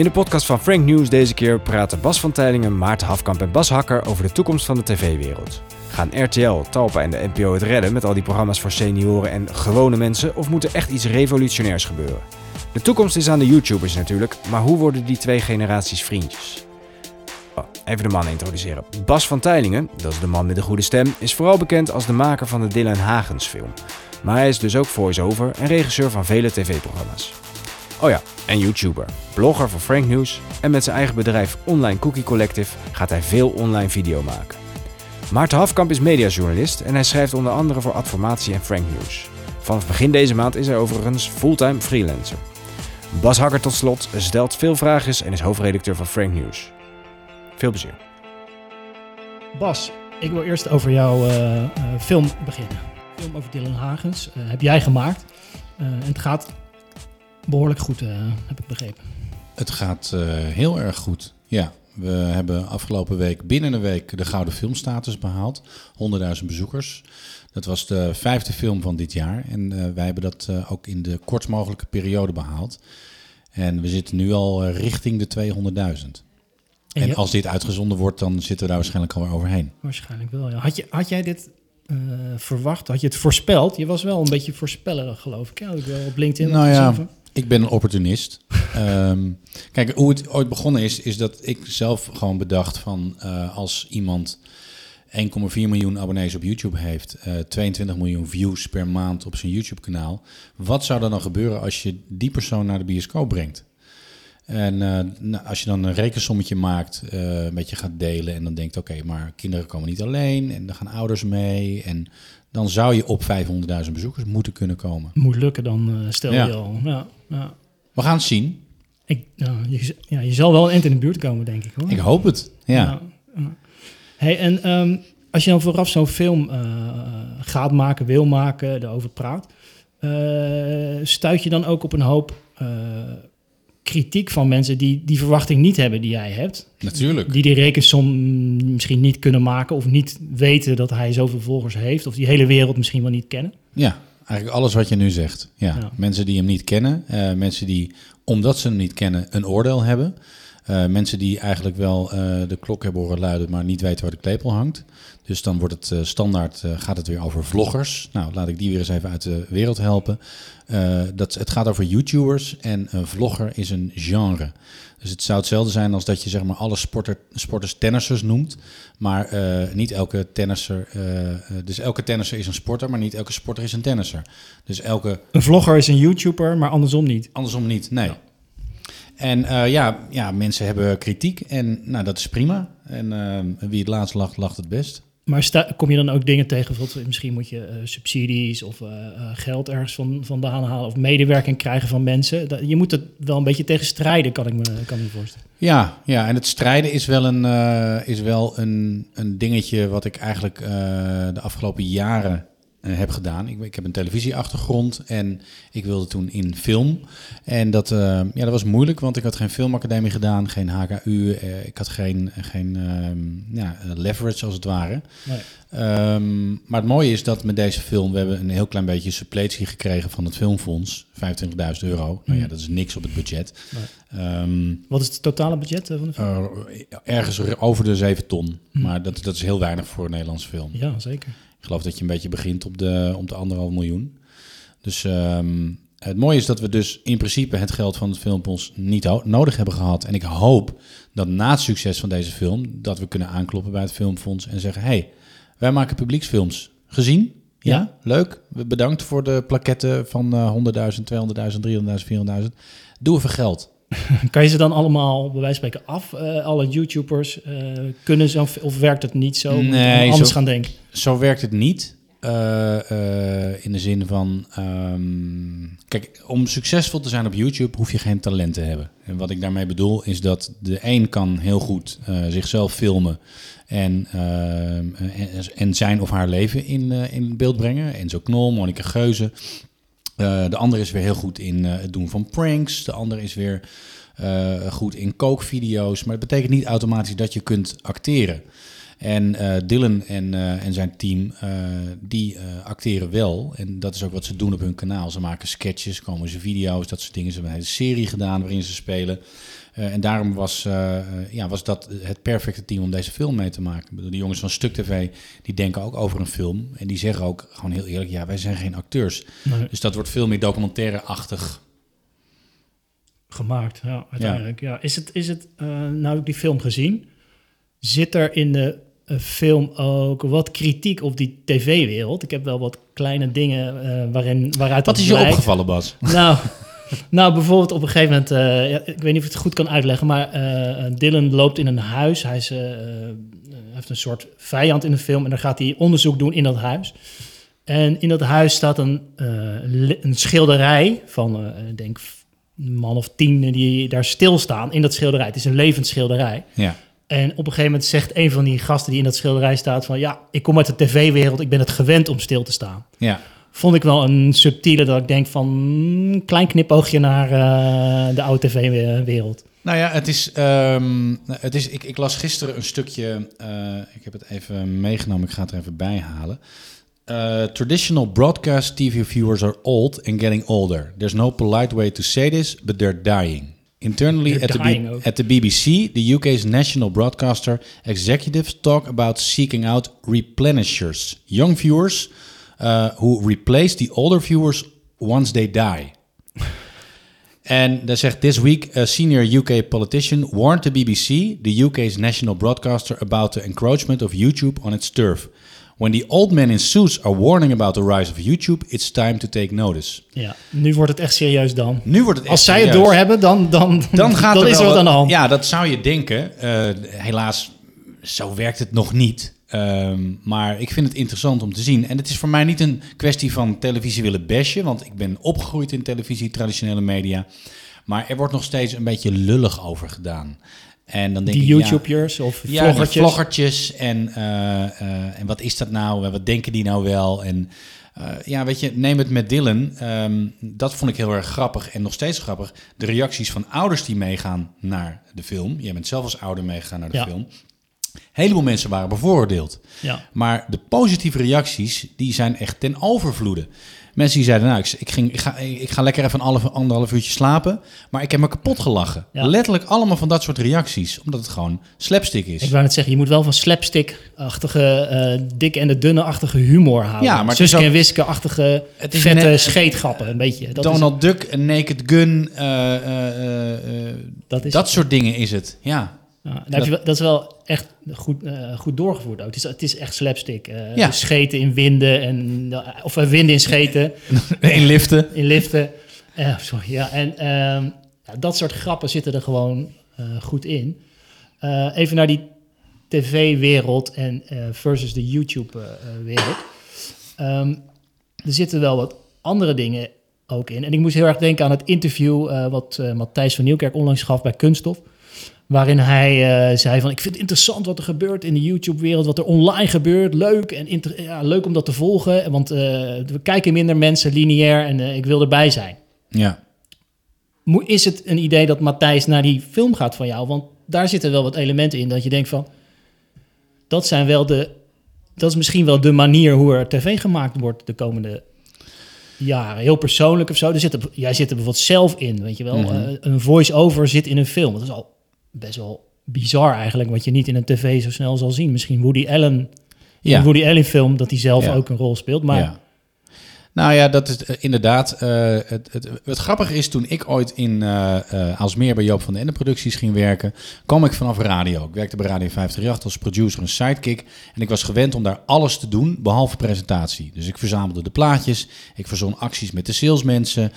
In de podcast van Frank News deze keer praten Bas van Teylingen, Maarten Hafkamp en Bas Hakker over de toekomst van de tv-wereld. Gaan RTL, Talpa en de NPO het redden met al die programma's voor senioren en gewone mensen of moet er echt iets revolutionairs gebeuren? De toekomst is aan de YouTubers natuurlijk, maar hoe worden die twee generaties vriendjes? Oh, even de man introduceren. Bas van Teylingen, dat is de man met de goede stem, is vooral bekend als de maker van de Dylan Hagens film. Maar hij is dus ook voice-over en regisseur van vele tv-programma's. Oh ja, en YouTuber, blogger voor Frank News en met zijn eigen bedrijf Online Cookie Collective gaat hij veel online video maken. Maarten Hafkamp is mediajournalist en hij schrijft onder andere voor Adformatie en Frank News. Vanaf begin deze maand is hij overigens fulltime freelancer. Bas Hakker tot slot stelt veel vragen en is hoofdredacteur van Frank News. Veel plezier. Bas, ik wil eerst over jouw uh, uh, film beginnen. Film over Dylan Hagens uh, heb jij gemaakt. en het gaat behoorlijk goed, heb ik begrepen. Het gaat heel erg goed, ja. We hebben afgelopen week binnen een week de Gouden Filmstatus behaald. 100.000 bezoekers. Dat was de vijfde film van dit jaar. En wij hebben dat ook in de kortst mogelijke periode behaald. En we zitten nu al richting de 200.000. En, en als dit uitgezonden wordt, dan zitten we daar waarschijnlijk alweer overheen. Waarschijnlijk wel, ja. Had, je, had jij dit verwacht? Had je het voorspeld? Je was wel een beetje voorspellerig, geloof ik. Ja, ik wel op LinkedIn. Nou ja, ik ben een opportunist. um, kijk, hoe het ooit begonnen is, is dat ik zelf gewoon bedacht van uh, als iemand 1,4 miljoen abonnees op YouTube heeft, uh, 22 miljoen views per maand op zijn YouTube-kanaal. Wat zou er dan gebeuren als je die persoon naar de bioscoop brengt? En uh, als je dan een rekensommetje maakt, uh, een beetje gaat delen en dan denkt, oké, okay, maar kinderen komen niet alleen en er gaan ouders mee. En dan zou je op 500.000 bezoekers moeten kunnen komen. Moet lukken dan, uh, stel ja. je al. Ja, ja. We gaan het zien. Ik, je, ja, je zal wel een eind in de buurt komen, denk ik. Hoor. Ik hoop het, ja. Hey, en um, als je dan vooraf zo'n film gaat maken, wil maken, erover praat, stuit je dan ook op een hoop kritiek van mensen die die verwachting niet hebben die jij hebt. Natuurlijk. Die die rekensom misschien niet kunnen maken of niet weten dat hij zoveel volgers heeft of die hele wereld misschien wel niet kennen. Ja, eigenlijk alles wat je nu zegt. Ja, ja. mensen die hem niet kennen, uh, mensen die omdat ze hem niet kennen een oordeel hebben. Uh, mensen die eigenlijk wel uh, de klok hebben horen luiden, maar niet weten waar de klepel hangt. Dus dan wordt het uh, standaard, gaat het weer over vloggers. Nou, laat ik die weer eens even uit de wereld helpen. dat, het gaat over YouTubers en een vlogger is een genre. Dus het zou hetzelfde zijn als dat je zeg maar alle sporter, sporters tennissers noemt. Maar niet elke tennisser, dus elke tennisser is een sporter, maar niet elke sporter is een tennisser. Dus elke... Een vlogger is een YouTuber, maar andersom niet. Andersom niet, nee. Ja. En uh, ja, ja, mensen hebben kritiek en nou, dat is prima. En uh, wie het laatst lacht, lacht het best. Maar sta, kom je dan ook dingen tegen, misschien moet je uh, subsidies of geld ergens van, vandaan halen of medewerking krijgen van mensen. Dat, je moet het wel een beetje tegen strijden, kan ik me, kan ik me voorstellen. Ja, ja, en het strijden is wel een, is wel een, een dingetje wat ik eigenlijk de afgelopen jaren uh, heb gedaan. Ik, ik, heb een televisieachtergrond en ik wilde toen in film. En dat, uh, ja, dat was moeilijk, want ik had geen filmacademie gedaan, geen HKU. Uh, ik had geen, geen ja, leverage als het ware. Nee. Um, maar het mooie is dat met deze film, we hebben een heel klein beetje suppletie gekregen van het Filmfonds. 25.000 euro. Mm. Nou ja, dat is niks op het budget. Nee. Um, Wat is het totale budget van de film? ergens over de 7 ton. Mm. Maar dat, dat is heel weinig voor een Nederlandse film. Ja, zeker. Ik geloof dat je een beetje begint op de, om de anderhalf miljoen. Dus um, het mooie is dat we dus in principe het geld van het Filmfonds niet nodig hebben gehad. En ik hoop dat na het succes van deze film, dat we kunnen aankloppen bij het Filmfonds en zeggen: hey, wij maken publieksfilms. Gezien? Ja, ja. leuk. Bedankt voor de plaketten van uh, 100.000, 200.000, 300.000, 400.000. Doe even geld. kan je ze dan allemaal, bij wijze van spreken, af? Uh, alle YouTubers uh, kunnen zo, of werkt het niet zo? Nee, anders zo, gaan denken. Zo werkt het niet. Uh, in de zin van, um, kijk, om succesvol te zijn op YouTube hoef je geen talent te hebben. En wat ik daarmee bedoel is dat de een kan heel goed zichzelf filmen en, en, en, zijn of haar leven in, in beeld brengen. Enzo Knol, Monika Geuze. Uh, de ander is weer heel goed in uh, het doen van pranks. De ander is weer uh, goed in kookvideo's. Maar het betekent niet automatisch dat je kunt acteren. En Dylan en, en zijn team, die acteren wel. En dat is ook wat ze doen op hun kanaal. Ze maken sketches, komen ze video's, dat soort dingen. Ze hebben een hele serie gedaan waarin ze spelen. Uh, en daarom was, uh, ja, was dat het perfecte team om deze film mee te maken. De jongens van Stuk TV, die denken ook over een film. En die zeggen ook gewoon heel eerlijk, ja, wij zijn geen acteurs. Nee. Dus dat wordt veel meer documentaire-achtig. Gemaakt, ja, uiteindelijk. Ja. Is het, is het uh, nou heb ik die film gezien, zit er in de film ook wat kritiek op die tv-wereld? Ik heb wel wat kleine dingen waarin, waaruit Wat is je opgevallen, Bas? Nou... nou, bijvoorbeeld op een gegeven moment, uh, ja, ik weet niet of ik het goed kan uitleggen, maar uh, Dylan loopt in een huis. Hij is, uh, heeft een soort vijand in de film en dan gaat hij onderzoek doen in dat huis. En in dat huis staat een, een schilderij van, ik denk, een man of tien die daar stilstaan in dat schilderij. Het is een levend schilderij. Ja. En op een gegeven moment zegt een van die gasten die in dat schilderij staat van... ja, ik kom uit de tv-wereld, ik ben het gewend om stil te staan. Ja vond ik wel een subtiele dat ik denk van mm, klein knipoogje naar uh, de oude tv-wereld. Nou ja, het is, um, het is ik, ik, las gisteren een stukje, uh, ik heb het even meegenomen, ik ga het er even bij halen. Uh, traditional broadcast TV viewers are old and getting older. There's no polite way to say this, but they're dying. Internally they're at, dying the at the BBC, the UK's national broadcaster, executives talk about seeking out replenishers, young viewers uh, who replace the older viewers once they die. En dan zegt, this week a senior UK politician warned the BBC, the UK's national broadcaster, about the encroachment of YouTube on its turf. When the old men in suits are warning about the rise of YouTube, it's time to take notice. Ja, nu wordt het echt serieus dan. Nu wordt het echt Als zij serieus. het doorhebben, dan, dan, dan, gaat dan er is er wat aan de hand. Ja, dat zou je denken. Uh, helaas, zo werkt het nog niet. Um, maar ik vind het interessant om te zien. En het is voor mij niet een kwestie van televisie willen bashen, want ik ben opgegroeid in televisie, traditionele media. Maar er wordt nog steeds een beetje lullig over gedaan. En dan denk die YouTubers ja, of ja, vloggertjes. vloggertjes en, uh, uh, en wat is dat nou? Wat denken die nou wel? En uh, ja, weet je, neem het met Dylan. Um, dat vond ik heel erg grappig en nog steeds grappig. De reacties van ouders die meegaan naar de film. Jij bent zelf als ouder meegegaan naar de Ja. film. Een heleboel mensen waren bevooroordeeld. Ja. Maar de positieve reacties, die zijn echt ten overvloede. Mensen die zeiden, nou, ik, ik, ging, ik, ga, ik ga lekker even een half, anderhalf uurtje slapen. Maar ik heb me kapot gelachen. Ja. Letterlijk allemaal van dat soort reacties. Omdat het gewoon slapstick is. Ik wou net zeggen, je moet wel van slapstick-achtige, eh dik en de dunne-achtige humor houden. Ja, maar is Suske en Wiske-achtige is vette net- scheetgrappen, een beetje. Dat Donald Duck, een Naked Gun, eh, eh, Dat is dat soort dingen is het. Ja, Ja, dan heb je dat is wel echt goed, eh, goed doorgevoerd ook. Het is, het is echt slapstick. eh, Ja. Scheten in winden, en, eh, of winden in scheten, in liften. in liften. Sorry, ja. En ehm, ja, dat soort grappen zitten er gewoon goed in. Even naar die tv-wereld en versus de YouTube-wereld. Ehm, er zitten wel wat andere dingen ook in. En ik moest heel erg denken aan het interview wat eh, Matthijs van Nieuwkerk onlangs gaf bij Kunststof. Waarin hij eh, zei van, ik vind het interessant wat er gebeurt in de YouTube-wereld, wat er online gebeurt. Leuk en ja, leuk om dat te volgen, want eh, we kijken minder mensen lineair en eh, ik wil erbij zijn. Ja. Mo- Is het een idee dat Matthijs naar die film gaat van jou? Want daar zitten wel wat elementen in dat je denkt van, dat zijn wel de, dat is misschien wel de manier hoe er tv gemaakt wordt de komende jaren. Heel persoonlijk of zo. Er zit er, jij zit er bijvoorbeeld zelf in, weet je wel. Mhm. Een voice-over zit in een film. Dat is al best wel bizar eigenlijk, wat je niet in een tv zo snel zal zien. Misschien Woody Allen, in Ja. een Woody Allen film, dat hij zelf Ja. ook een rol speelt. Maar Ja. Nou ja, dat is eh, inderdaad. eh, het, het, het grappige is, toen ik ooit in Aalsmeer bij Joop van den Ende producties ging werken, kwam ik vanaf radio. Ik werkte bij Radio 538 als producer en sidekick. En ik was gewend om daar alles te doen, behalve presentatie. Dus ik verzamelde de plaatjes, ik verzon acties met de salesmensen,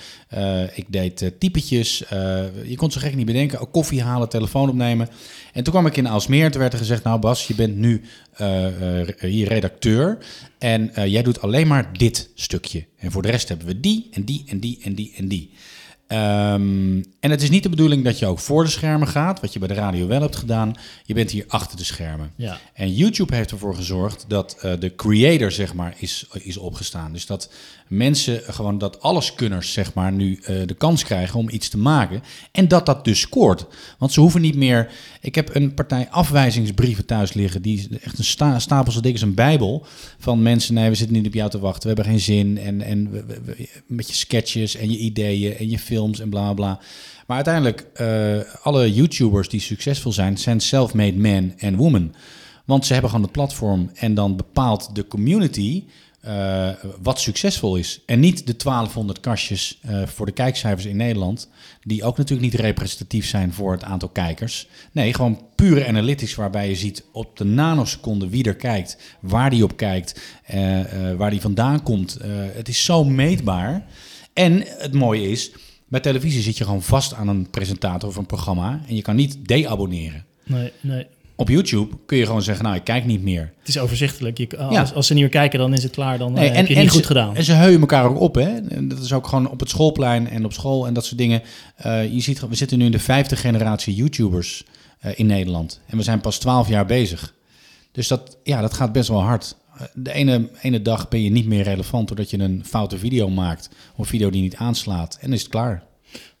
ik deed typetjes. je kon zo gek niet bedenken, koffie halen, telefoon opnemen. En toen kwam ik in Aalsmeer en toen werd er gezegd, nou Bas, je bent nu hier redacteur en eh, jij doet alleen maar dit stukje. En voor de rest hebben we die en die en die en die en die. Ehm, en het is niet de bedoeling dat je ook voor de schermen gaat, wat je bij de radio wel hebt gedaan. Je bent hier achter de schermen. Ja. En YouTube heeft ervoor gezorgd dat uh, de creator, zeg maar, is, is opgestaan. Dus dat mensen, gewoon dat alleskunners, zeg maar, nu uh, de kans krijgen om iets te maken. En dat dat dus scoort. Want ze hoeven niet meer... Ik heb een partij afwijzingsbrieven thuis liggen. Die echt een sta, stapel zo dik als een bijbel. Van mensen, nee, we zitten niet op jou te wachten. We hebben geen zin. En, en we, met je sketches en je ideeën en je films en bla bla. Maar uiteindelijk, uh, alle YouTubers die succesvol zijn, zijn self-made man en woman. Want ze hebben gewoon het platform en dan bepaalt de community uh, wat succesvol is. En niet de 1200 kastjes uh, voor de kijkcijfers in Nederland, die ook natuurlijk niet representatief zijn voor het aantal kijkers. Nee, gewoon pure analytics waarbij je ziet op de nanoseconde wie er kijkt, waar die op kijkt, uh, waar die vandaan komt. het is zo meetbaar. En het mooie is, bij televisie zit je gewoon vast aan een presentator of een programma en je kan niet deabonneren. Nee, nee. Op YouTube kun je gewoon zeggen, nou, ik kijk niet meer. Het is overzichtelijk. Je, als, ja. als, ze niet meer kijken, dan is het klaar. Dan nee, en, heb je en niet ze, goed gedaan. En ze heuien elkaar ook op, hè. En dat is ook gewoon op het schoolplein en op school en dat soort dingen. Uh, je ziet, we zitten nu in de vijfde generatie YouTubers uh, in Nederland. En we zijn pas twaalf jaar bezig. Dus dat, ja, dat gaat best wel hard. De ene, ene dag ben je niet meer relevant doordat je een foute video maakt. Of een video die niet aanslaat. En is het klaar.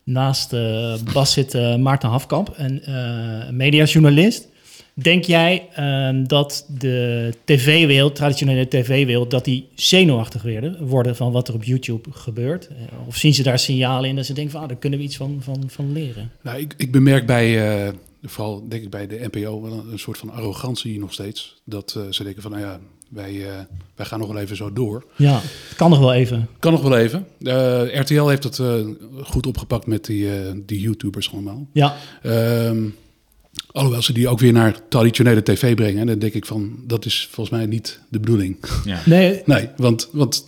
Naast uh, Bas zit Maarten Hafkamp, een mediajournalist. Denk jij uh, dat de tv-wereld, traditionele tv-wereld, dat die zenuwachtig werden, worden van wat er op YouTube gebeurt? Of zien ze daar signalen in dat ze denken van, ah, daar kunnen we iets van, van, van leren? Nou, ik, ik bemerk bij, vooral denk ik bij de NPO, wel een, een soort van arrogantie nog steeds. Dat ze denken van, nou ja, wij, uh, wij gaan nog wel even zo door. Ja, kan nog wel even. Kan nog wel even. RTL heeft het goed opgepakt met die, die YouTubers allemaal. Ja. Um, alhoewel ze die ook weer naar traditionele tv brengen. En dan denk ik van, dat is volgens mij niet de bedoeling. Ja. Nee. nee, want, want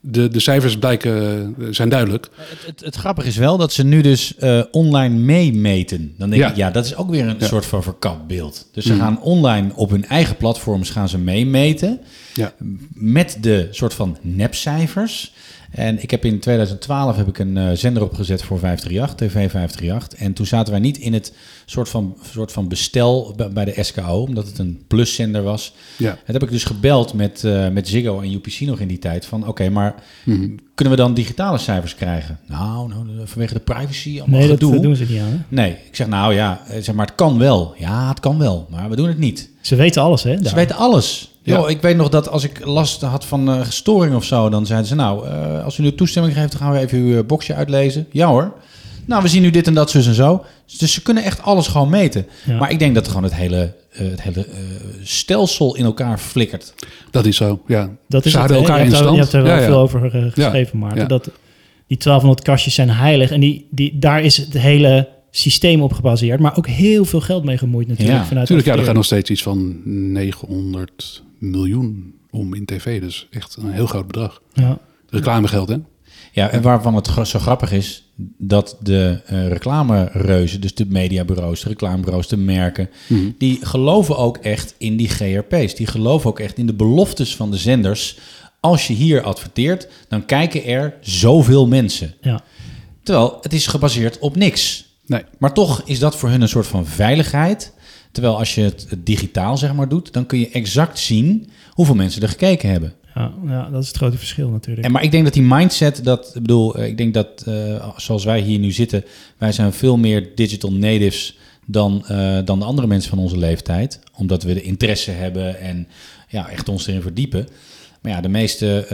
de, de cijfers blijken, zijn duidelijk. Het, het, het grappige is wel dat ze nu dus uh, online meemeten. Dan denk ja. ik, ja, dat is ook weer een ja. soort van verkapt beeld. Dus ze mm. gaan online op hun eigen platforms gaan ze meemeten. Ja. Met de soort van nepcijfers. En ik heb in 2012 heb ik een uh, zender opgezet voor 538, TV 538. En toen zaten wij niet in het soort van, soort van bestel bij de SKO, omdat het een pluszender was. Ja. En heb ik dus gebeld met, uh, met Ziggo en UPC nog in die tijd. Van oké, okay, maar mm-hmm. kunnen we dan digitale cijfers krijgen? Nou, nou vanwege de privacy, allemaal nee, gedoe. dat doen ze niet aan. Hè? Nee, ik zeg nou ja, zeg maar het kan wel. Ja, het kan wel, maar we doen het niet. Ze weten alles, hè? Daar. Ze weten alles. Ja. Yo, ik weet nog dat als ik last had van uh, storing of zo, dan zeiden ze nou, uh, als u nu toestemming geeft, dan gaan we even uw uh, boxje uitlezen. Ja hoor. Nou, we zien nu dit en dat, zus en zo. Dus ze kunnen echt alles gewoon meten. Ja. Maar ik denk dat gewoon het hele, het hele stelsel in elkaar flikkert. Dat is zo, ja. Dat is ze het, elkaar je in stand. Je hebt er wel ja, veel over geschreven, Maarten. Dat die 1200 kastjes zijn heilig. En die, die, daar is het hele systeem op gebaseerd, maar ook heel veel geld mee gemoeid natuurlijk. Ja, vanuit natuurlijk. Ja, er gaat nog steeds iets van 900 miljoen om in tv. Dus echt een heel groot bedrag. Ja. Reclamegeld, hè? Ja, en waarvan het zo grappig is, dat de uh, reclamereuzen, dus de mediabureaus, de reclamebureaus, de merken, mm-hmm. die geloven ook echt in die GRP's. Die geloven ook echt in de beloftes van de zenders. Als je hier adverteert, dan kijken er zoveel mensen. Ja. Terwijl het is gebaseerd op niks. Nee. Maar toch is dat voor hun een soort van veiligheid. Terwijl als je het digitaal zeg maar doet, dan kun je exact zien hoeveel mensen er gekeken hebben. Ja, ja dat is het grote verschil natuurlijk. En maar ik denk dat die mindset, dat ik bedoel, ik denk dat uh, zoals wij hier nu zitten, wij zijn veel meer digital natives dan, uh, dan de andere mensen van onze leeftijd. Omdat we de interesse hebben en ja, echt ons erin verdiepen. Maar ja, de meeste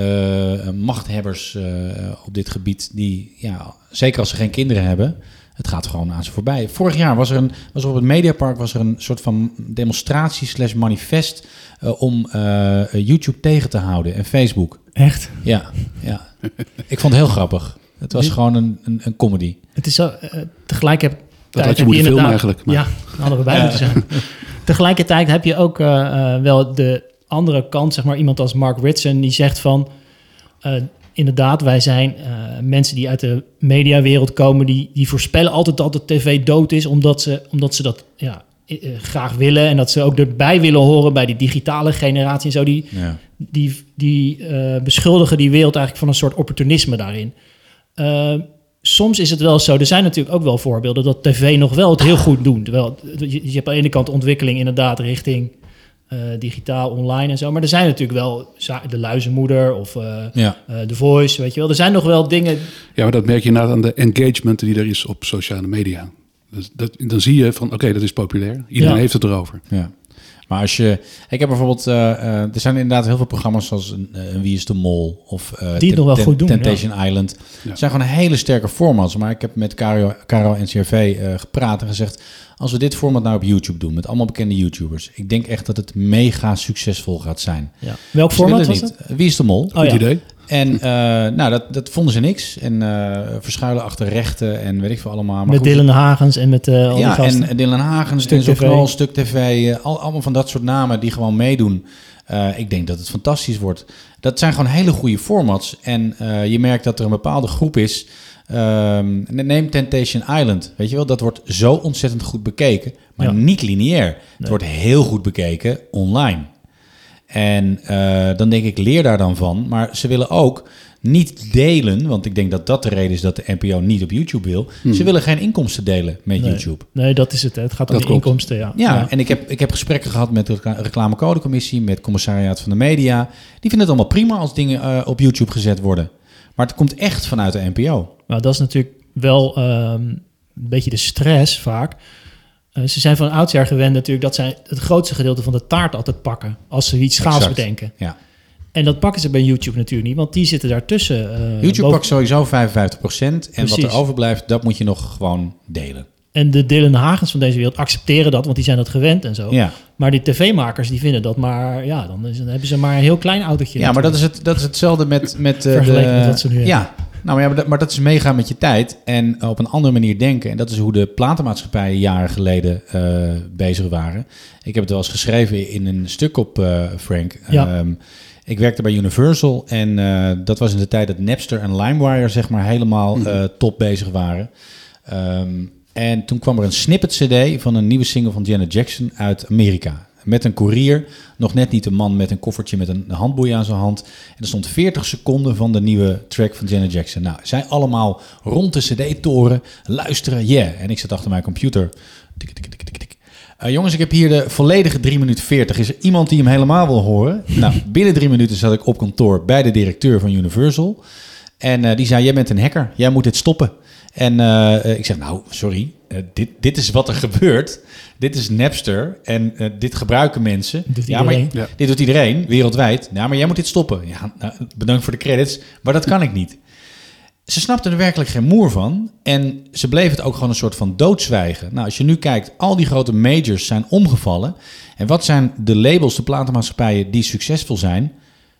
uh, machthebbers op dit gebied, die ja, zeker als ze geen kinderen hebben, het gaat gewoon aan ze voorbij. Vorig jaar was er, een, was er op het Mediapark was er een soort van demonstratie slash manifest uh, om uh, YouTube tegen te houden en Facebook. Echt? Ja, ja. ik vond het heel grappig. Het was gewoon een, een, een comedy. Het is zo, uh, tegelijk heb dat had je moeten filmen eigenlijk. Maar. Ja, hadden we bij moeten zijn. Tegelijkertijd heb je ook wel de andere kant, zeg maar iemand als Mark Ritson, die zegt van inderdaad, wij zijn uh, mensen die uit de mediawereld komen, die, die voorspellen altijd dat de tv dood is, omdat ze, omdat ze dat ja, uh, graag willen en dat ze ook erbij willen horen bij die digitale generatie en zo. Die, ja. die, die uh, beschuldigen die wereld eigenlijk van een soort opportunisme daarin. soms is het wel zo. Er zijn natuurlijk ook wel voorbeelden dat tv nog wel het heel goed doet. Terwijl je, je hebt aan de ene kant ontwikkeling inderdaad richting uh, digitaal, online en zo. Maar er zijn natuurlijk wel de luizenmoeder of uh, ja. uh, The Voice, weet je wel. Er zijn nog wel dingen... Ja, maar dat merk je inderdaad aan de engagement die er is op sociale media. Dus dat, dan zie je van, oké, dat is populair. Iedereen ja. heeft het erover. Ja. Maar als je... Ik heb bijvoorbeeld... Uh, uh, er zijn inderdaad heel veel programma's zoals een, een Wie is de Mol of uh, Die het nog wel goed doen, Temptation ja. Island. Het zijn gewoon hele sterke formats. Maar ik heb met Caro, Caro en CRV gepraat en gezegd... Als we dit format nou op YouTube doen met allemaal bekende YouTubers... Ik denk echt dat het mega succesvol gaat zijn. Ja. Welk format was niet. Wie is de Mol? Oh, ja. idee. En uh, nou, dat, dat vonden ze niks. En uh, verschuilen achter rechten en weet ik veel allemaal. Maar met Dylan Hagens en met uh, al ja, die gasten. en Dylan Hagens Stuk en Stuk TV. al, allemaal van dat soort namen die gewoon meedoen. ik denk dat het fantastisch wordt. Dat zijn gewoon hele goede formats. En je merkt dat er een bepaalde groep is... Um, neem Temptation Island, weet je wel, dat wordt zo ontzettend goed bekeken, maar Ja. niet lineair. Het wordt heel goed bekeken online. En eh, dan denk ik, leer daar dan van. Maar ze willen ook niet delen, want ik denk dat dat de reden is dat de NPO niet op YouTube wil. Ze willen geen inkomsten delen met Nee. YouTube. Nee, dat is het. hè. Het gaat om Dat de inkomsten, ja. Ja, en ik heb, ik heb gesprekken gehad met de recla- reclamecodecommissie, met het commissariaat van de media. Die vinden het allemaal prima als dingen eh, op YouTube gezet worden. Maar het komt echt vanuit de NPO. Nou, dat is natuurlijk wel ehm, een beetje de stress vaak. Eh, ze zijn van oudsher gewend natuurlijk dat zij het grootste gedeelte van de taart altijd pakken als ze iets Exact. bedenken. Ja. En dat pakken ze bij YouTube natuurlijk niet, want die zitten daartussen. eh, YouTube boven- pakt sowieso 55% en wat er overblijft, dat moet je nog gewoon delen. En de Dylan Hagens van deze wereld accepteren dat, want die zijn dat gewend en zo. Ja, Maar die tv-makers die vinden dat maar, ja, dan, is, dan hebben ze maar een heel klein autootje. ja maar dat is, het, dat is hetzelfde met... met Vergeleken de, met wat ze nu hebben. Nou, maar, ja, maar, dat, maar dat is meegaan met je tijd en op een andere manier denken. En dat is hoe de platenmaatschappijen jaren geleden eh, bezig waren. Ik heb het wel eens geschreven in een stuk op eh, Frank. Ja. Ehm, ik werkte bij Universal en eh, dat was in de tijd dat Napster en LimeWire zeg maar helemaal eh, top bezig waren. Ehm, en toen kwam er een snippet CD van een nieuwe single van Janet Jackson uit Amerika. Met een koerier, nog net niet een man met een koffertje met een handboei aan zijn hand. En er stond 40 seconden van de nieuwe track van Janet Jackson. Nou, zij allemaal rond de CD-toren luisteren, yeah. En ik zat achter mijn computer. Tik, tik, tik, tik, tik. Eh, jongens, ik heb hier de volledige 3 minuten 40. Is er iemand die hem helemaal wil horen? nou, binnen drie minuten zat ik op kantoor bij de directeur van Universal. En eh, die zei, jij bent een hacker, jij moet dit stoppen. En eh, ik zeg, nou, sorry, eh, dit, dit is wat er gebeurt. Dit is Napster en eh, dit gebruiken mensen. Doet ja, maar. Ja. Dit doet iedereen, wereldwijd. Ja, maar jij moet dit stoppen. Ja, nou, bedankt voor de credits, maar dat kan ik niet. Ze snapten er werkelijk geen moer van. En ze bleven het ook gewoon een soort van doodzwijgen. Nou, als je nu kijkt, al die grote majors zijn omgevallen. En wat zijn de labels, de platenmaatschappijen die succesvol zijn?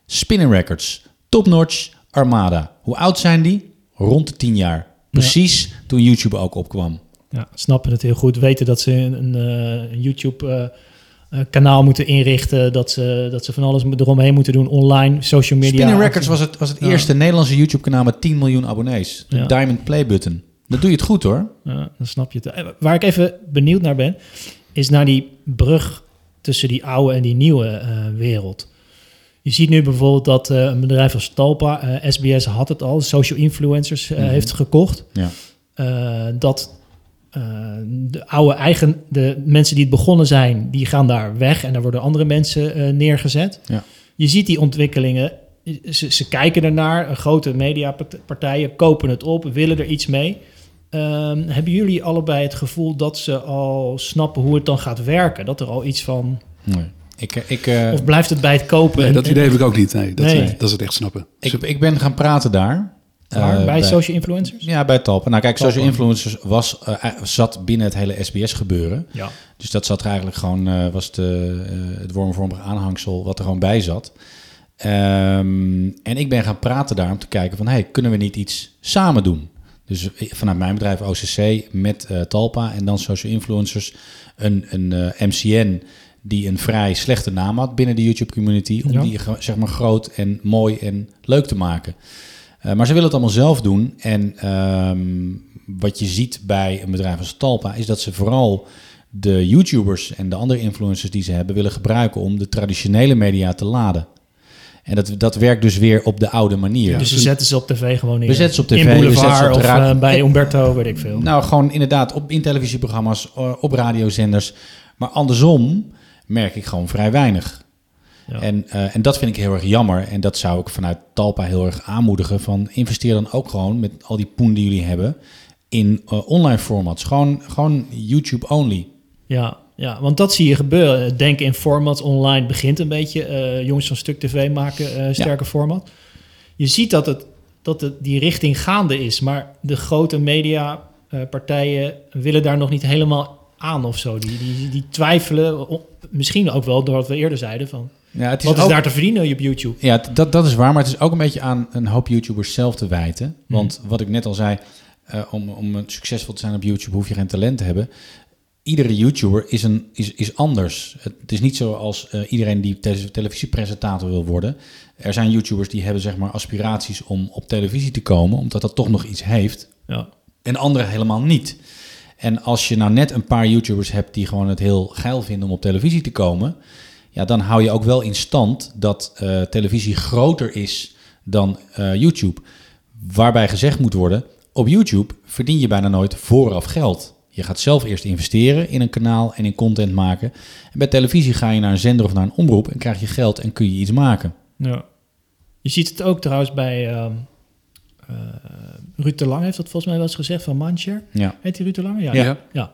Spinning Records, Top Notch, Armada. Hoe oud zijn die? Rond de 10 jaar. Precies toen YouTube ook opkwam. Ja, snappen het heel goed. Weten dat ze een, een, eh, YouTube-kanaal moeten inrichten. Dat ze, dat ze van alles eromheen moeten doen. Online, social media. Spinning Records was het, was het eerste Nederlandse YouTube-kanaal met 10 miljoen abonnees. De Ja. Diamond Play Button. Dat doe je het goed hoor. Ja, dan snap je het. Eh, Waar ik even benieuwd naar ben, is naar die brug tussen die oude en die nieuwe eh, wereld. Je ziet nu bijvoorbeeld dat eh, een bedrijf als Talpa, eh, SBS had het al, social influencers eh, Mhm. heeft gekocht. Ja. Eh, dat eh, de oude eigen, de mensen die het begonnen zijn, die gaan daar weg en daar worden andere mensen eh, neergezet. Ja. Je ziet die ontwikkelingen. Ze, ze kijken ernaar, grote mediapartijen kopen het op, willen er iets mee. Ehm, hebben jullie allebei het gevoel dat ze al snappen hoe het dan gaat werken? Dat er al iets van. Nee. Ik, eh, ik, eh, Of blijft het bij het kopen? Nee, en- dat idee heb ik ook niet. Nee, dat, Nee. dat is het echt snappen. ik, ik ben gaan praten daar. Waar? Eh, bij social influencers? Ja, bij Talpa. Nou kijk, social influencers was, eh, zat binnen het hele SBS gebeuren. Ja. Dus dat zat er eigenlijk gewoon, eh, was de, eh, het wormvormige aanhangsel wat er gewoon bij zat. Ehm, en ik ben gaan praten daar om te kijken van, hey, kunnen we niet iets samen doen? Dus vanuit mijn bedrijf OCC met eh, Talpa en dan social influencers, een, een eh, MCN die een vrij slechte naam had binnen de YouTube community, om Ja. die zeg maar groot en mooi en leuk te maken. Eh, maar ze willen het allemaal zelf doen. En ehm, wat je ziet bij een bedrijf als Talpa is dat ze vooral de YouTubers en de andere influencers die ze hebben willen gebruiken om de traditionele media te laden. En dat, dat werkt dus weer op de oude manier. Dus ze zetten ze op tv gewoon neer. We zetten ze op tv, In Boulevard ze op de of eh, bij Umberto, weet ik veel. Nou, gewoon inderdaad op, in televisieprogramma's, eh, op radiozenders. Maar andersom merk ik gewoon vrij weinig. Ja. En, eh, en dat vind ik heel erg jammer. En dat zou ik vanuit Talpa heel erg aanmoedigen. Van investeer dan ook gewoon met al die poen die jullie hebben in eh, online formats. Gewoon, gewoon YouTube only. Ja, ja, want dat zie je gebeuren. Denken in formats online begint een beetje. eh, jongens van Stuk TV maken sterke format. Je ziet dat, het, dat het die richting gaande is. Maar de grote mediapartijen willen daar nog niet helemaal aan of zo. Die, die, die twijfelen, misschien ook wel door wat we eerder zeiden... van Ja, het wat is ook- daar te verdienen op YouTube? Ja, dat, dat is waar, maar het is ook een beetje aan een hoop YouTubers zelf te wijten. Want wat ik net al zei, eh, om, om succesvol te zijn op YouTube hoef je geen talent te hebben. Iedere YouTuber is, een, is, is anders. Het, is niet zoals eh iedereen die te- televisiepresentator wil worden. Er zijn YouTubers die hebben zeg maar aspiraties om op televisie te komen, omdat dat toch nog iets heeft. Ja, En anderen helemaal niet. En als je nou net een paar YouTubers hebt die gewoon het heel geil vinden om op televisie te komen, ja, dan hou je ook wel in stand dat eh, televisie groter is dan eh, YouTube. Waarbij gezegd moet worden, op YouTube verdien je bijna nooit vooraf geld. Je gaat zelf eerst investeren in een kanaal en in content maken. En bij televisie ga je naar een zender of naar een omroep en krijg je geld en kun je iets maken. ja. Je ziet het ook trouwens bij... ehm eh, Ruud de Lang heeft dat volgens mij wel eens gezegd van Mindshare. Ja. Heet die Ruud de Lange? Ja. Ja. ja.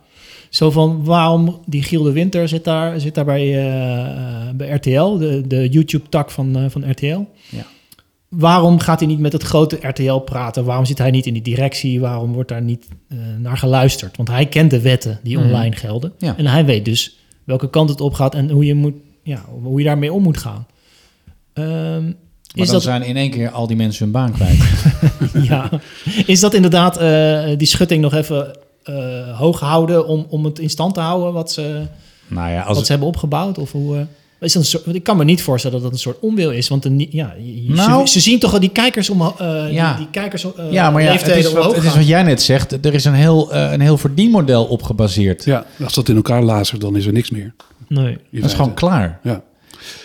Zo van, waarom die Giel de Winter zit daar, zit daar bij, eh, bij RTL, de, de YouTube-tak van, eh, van RTL. Ja. Waarom gaat hij niet met het grote RTL praten? Waarom zit hij niet in die directie? Waarom wordt daar niet eh, naar geluisterd? Want hij kent de wetten die Mhm. online gelden. Ja. En hij weet dus welke kant het op gaat en hoe je, moet, ja, hoe je daarmee om moet gaan. Ehm, Maar is dan dat, zijn in één keer al die mensen hun baan kwijt. ja. Is dat inderdaad die schutting nog even hoog houden om, om het in stand te houden wat ze, nou ja, als wat ze hebben opgebouwd? Of hoe, eh, is dat een soort, ik kan me niet voorstellen dat dat een soort onwil is. Want een, ja, je- Nou. ze, ze zien toch al die kijkers om eh, Ja. die, die kijkers eh, Ja, maar ja, het is, wat, het is wat jij net zegt. Er is een heel, eh, een heel verdienmodel op gebaseerd. Ja, als dat in elkaar lazert, dan is er niks meer. Nee. dat is gewoon klaar. Ja.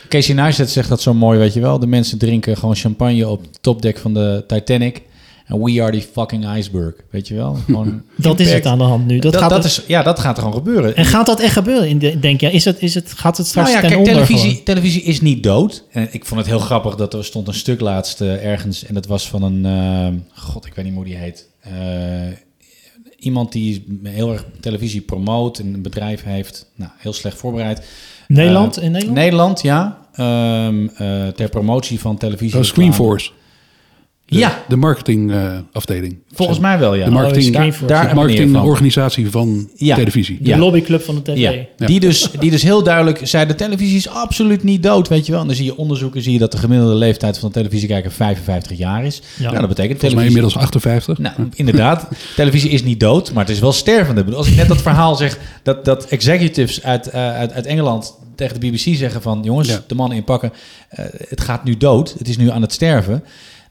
Casey Neistat zegt dat zo mooi, weet je wel. De mensen drinken gewoon champagne op het topdek van de Titanic. En we are the fucking iceberg, weet je wel. Gewoon Dat is het aan de hand nu. Dat Dat, gaat dat er- is, ja, dat gaat er gewoon gebeuren. En gaat dat echt gebeuren? In de, denk je, is het, is het, gaat het straks nou ja, ten kijk, onder televisie, gewoon? televisie is niet dood. En ik vond het heel grappig dat er stond een stuk laatst eh, ergens. En dat was van een, eh, god, ik weet niet hoe die heet. Eh, iemand die heel erg televisie promoot en een bedrijf heeft. Nou, heel slecht voorbereid. Nederland? In Nederland? Nederland, ja. Ehm, eh, ter promotie van televisie. Oh, Screenforce. De, Ja. De marketingafdeling. Volgens mij wel, ja. De marketing, Oh, daar, de marketingorganisatie van Ja. televisie. de ja. lobbyclub van de tv. Ja, Ja. Die, dus, die dus heel duidelijk zei, de televisie is absoluut niet dood, weet je wel. En dan zie je onderzoeken, zie je dat de gemiddelde leeftijd van de televisiekijker 55 jaar is. Ja. Nou, dat betekent Volgens mij televisie... inmiddels 58. Nou, inderdaad. televisie is niet dood, maar het is wel stervende. Ik bedoel, Als ik net dat verhaal zeg, dat, dat executives uit, eh, uit, uit Engeland tegen de BBC zeggen van... jongens, Ja. de mannen inpakken, eh het gaat nu dood, het is nu aan het sterven.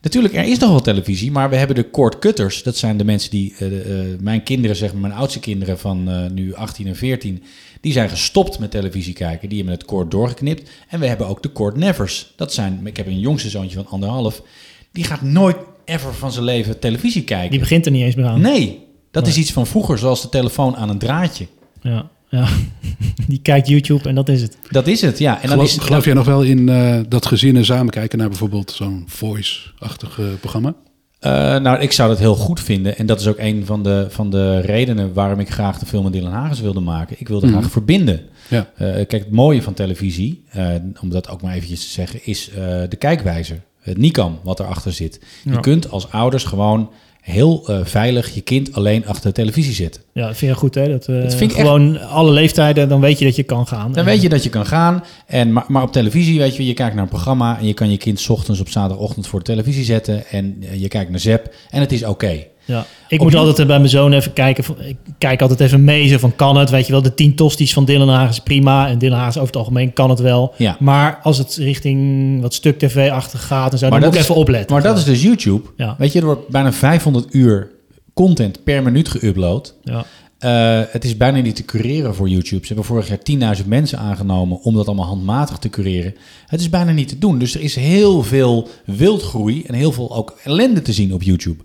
Natuurlijk, er is nog wel televisie, maar we hebben de cord cutters. Dat zijn de mensen die, eh, eh, mijn kinderen, zeg maar, mijn oudste kinderen van eh, nu 18 en 14... die zijn gestopt met televisie kijken, die hebben het cord doorgeknipt. En we hebben ook de cord nevers. Dat zijn, ik heb een jongste zoontje van anderhalf... die gaat nooit ever van zijn leven televisie kijken. Die begint er niet eens meer aan. Nee, dat is iets van vroeger, zoals de telefoon aan een draadje. Ja, ja. Die kijkt YouTube en dat is het. Dat is het, ja. En dan geloof, is, geloof jij nog wel in eh, dat gezinnen samen kijken naar bijvoorbeeld zo'n voice-achtig eh, programma? Eh, nou, ik zou dat heel goed vinden. En dat is ook een van de, van de redenen waarom ik graag de film met Dylan Hagens wilde maken. Ik wilde Mhm. graag verbinden. Ja. Eh, kijk, het mooie van televisie, eh, om dat ook maar eventjes te zeggen, is eh, de kijkwijzer. Het NICAM, wat erachter zit. Je kunt als ouders gewoon heel eh, veilig je kind alleen achter de televisie zetten. Ja, dat vind je goed, hè? Dat, Dat vind gewoon alle leeftijden, dan weet je dat je kan gaan. Dan weet je dat je kan gaan. En, maar, maar op televisie, weet je, je kijkt naar een programma en je kan je kind ochtends op zaterdagochtend voor de televisie zetten en eh, je kijkt naar Zep en het is oké. Ja. Ik Op moet je- altijd eh, bij mijn zoon even kijken. Ik kijk altijd even mee zo van kan het, weet je wel. De tien tosties van Hagen is prima. En Dylan Hagen over het algemeen kan het wel. Ja. Maar als het richting wat stuk tv-achtig gaat en zo, dan moet ik is- even opletten. Maar dat is dus YouTube. Ja. Weet je, er wordt bijna 500 uur content per minuut geüpload. Ja. Uh, het is bijna niet te cureren voor YouTube. Ze hebben vorig jaar 10.000 mensen aangenomen om dat allemaal handmatig te cureren. Het is bijna niet te doen. Dus er is heel veel wildgroei en heel veel ook ellende te zien op YouTube.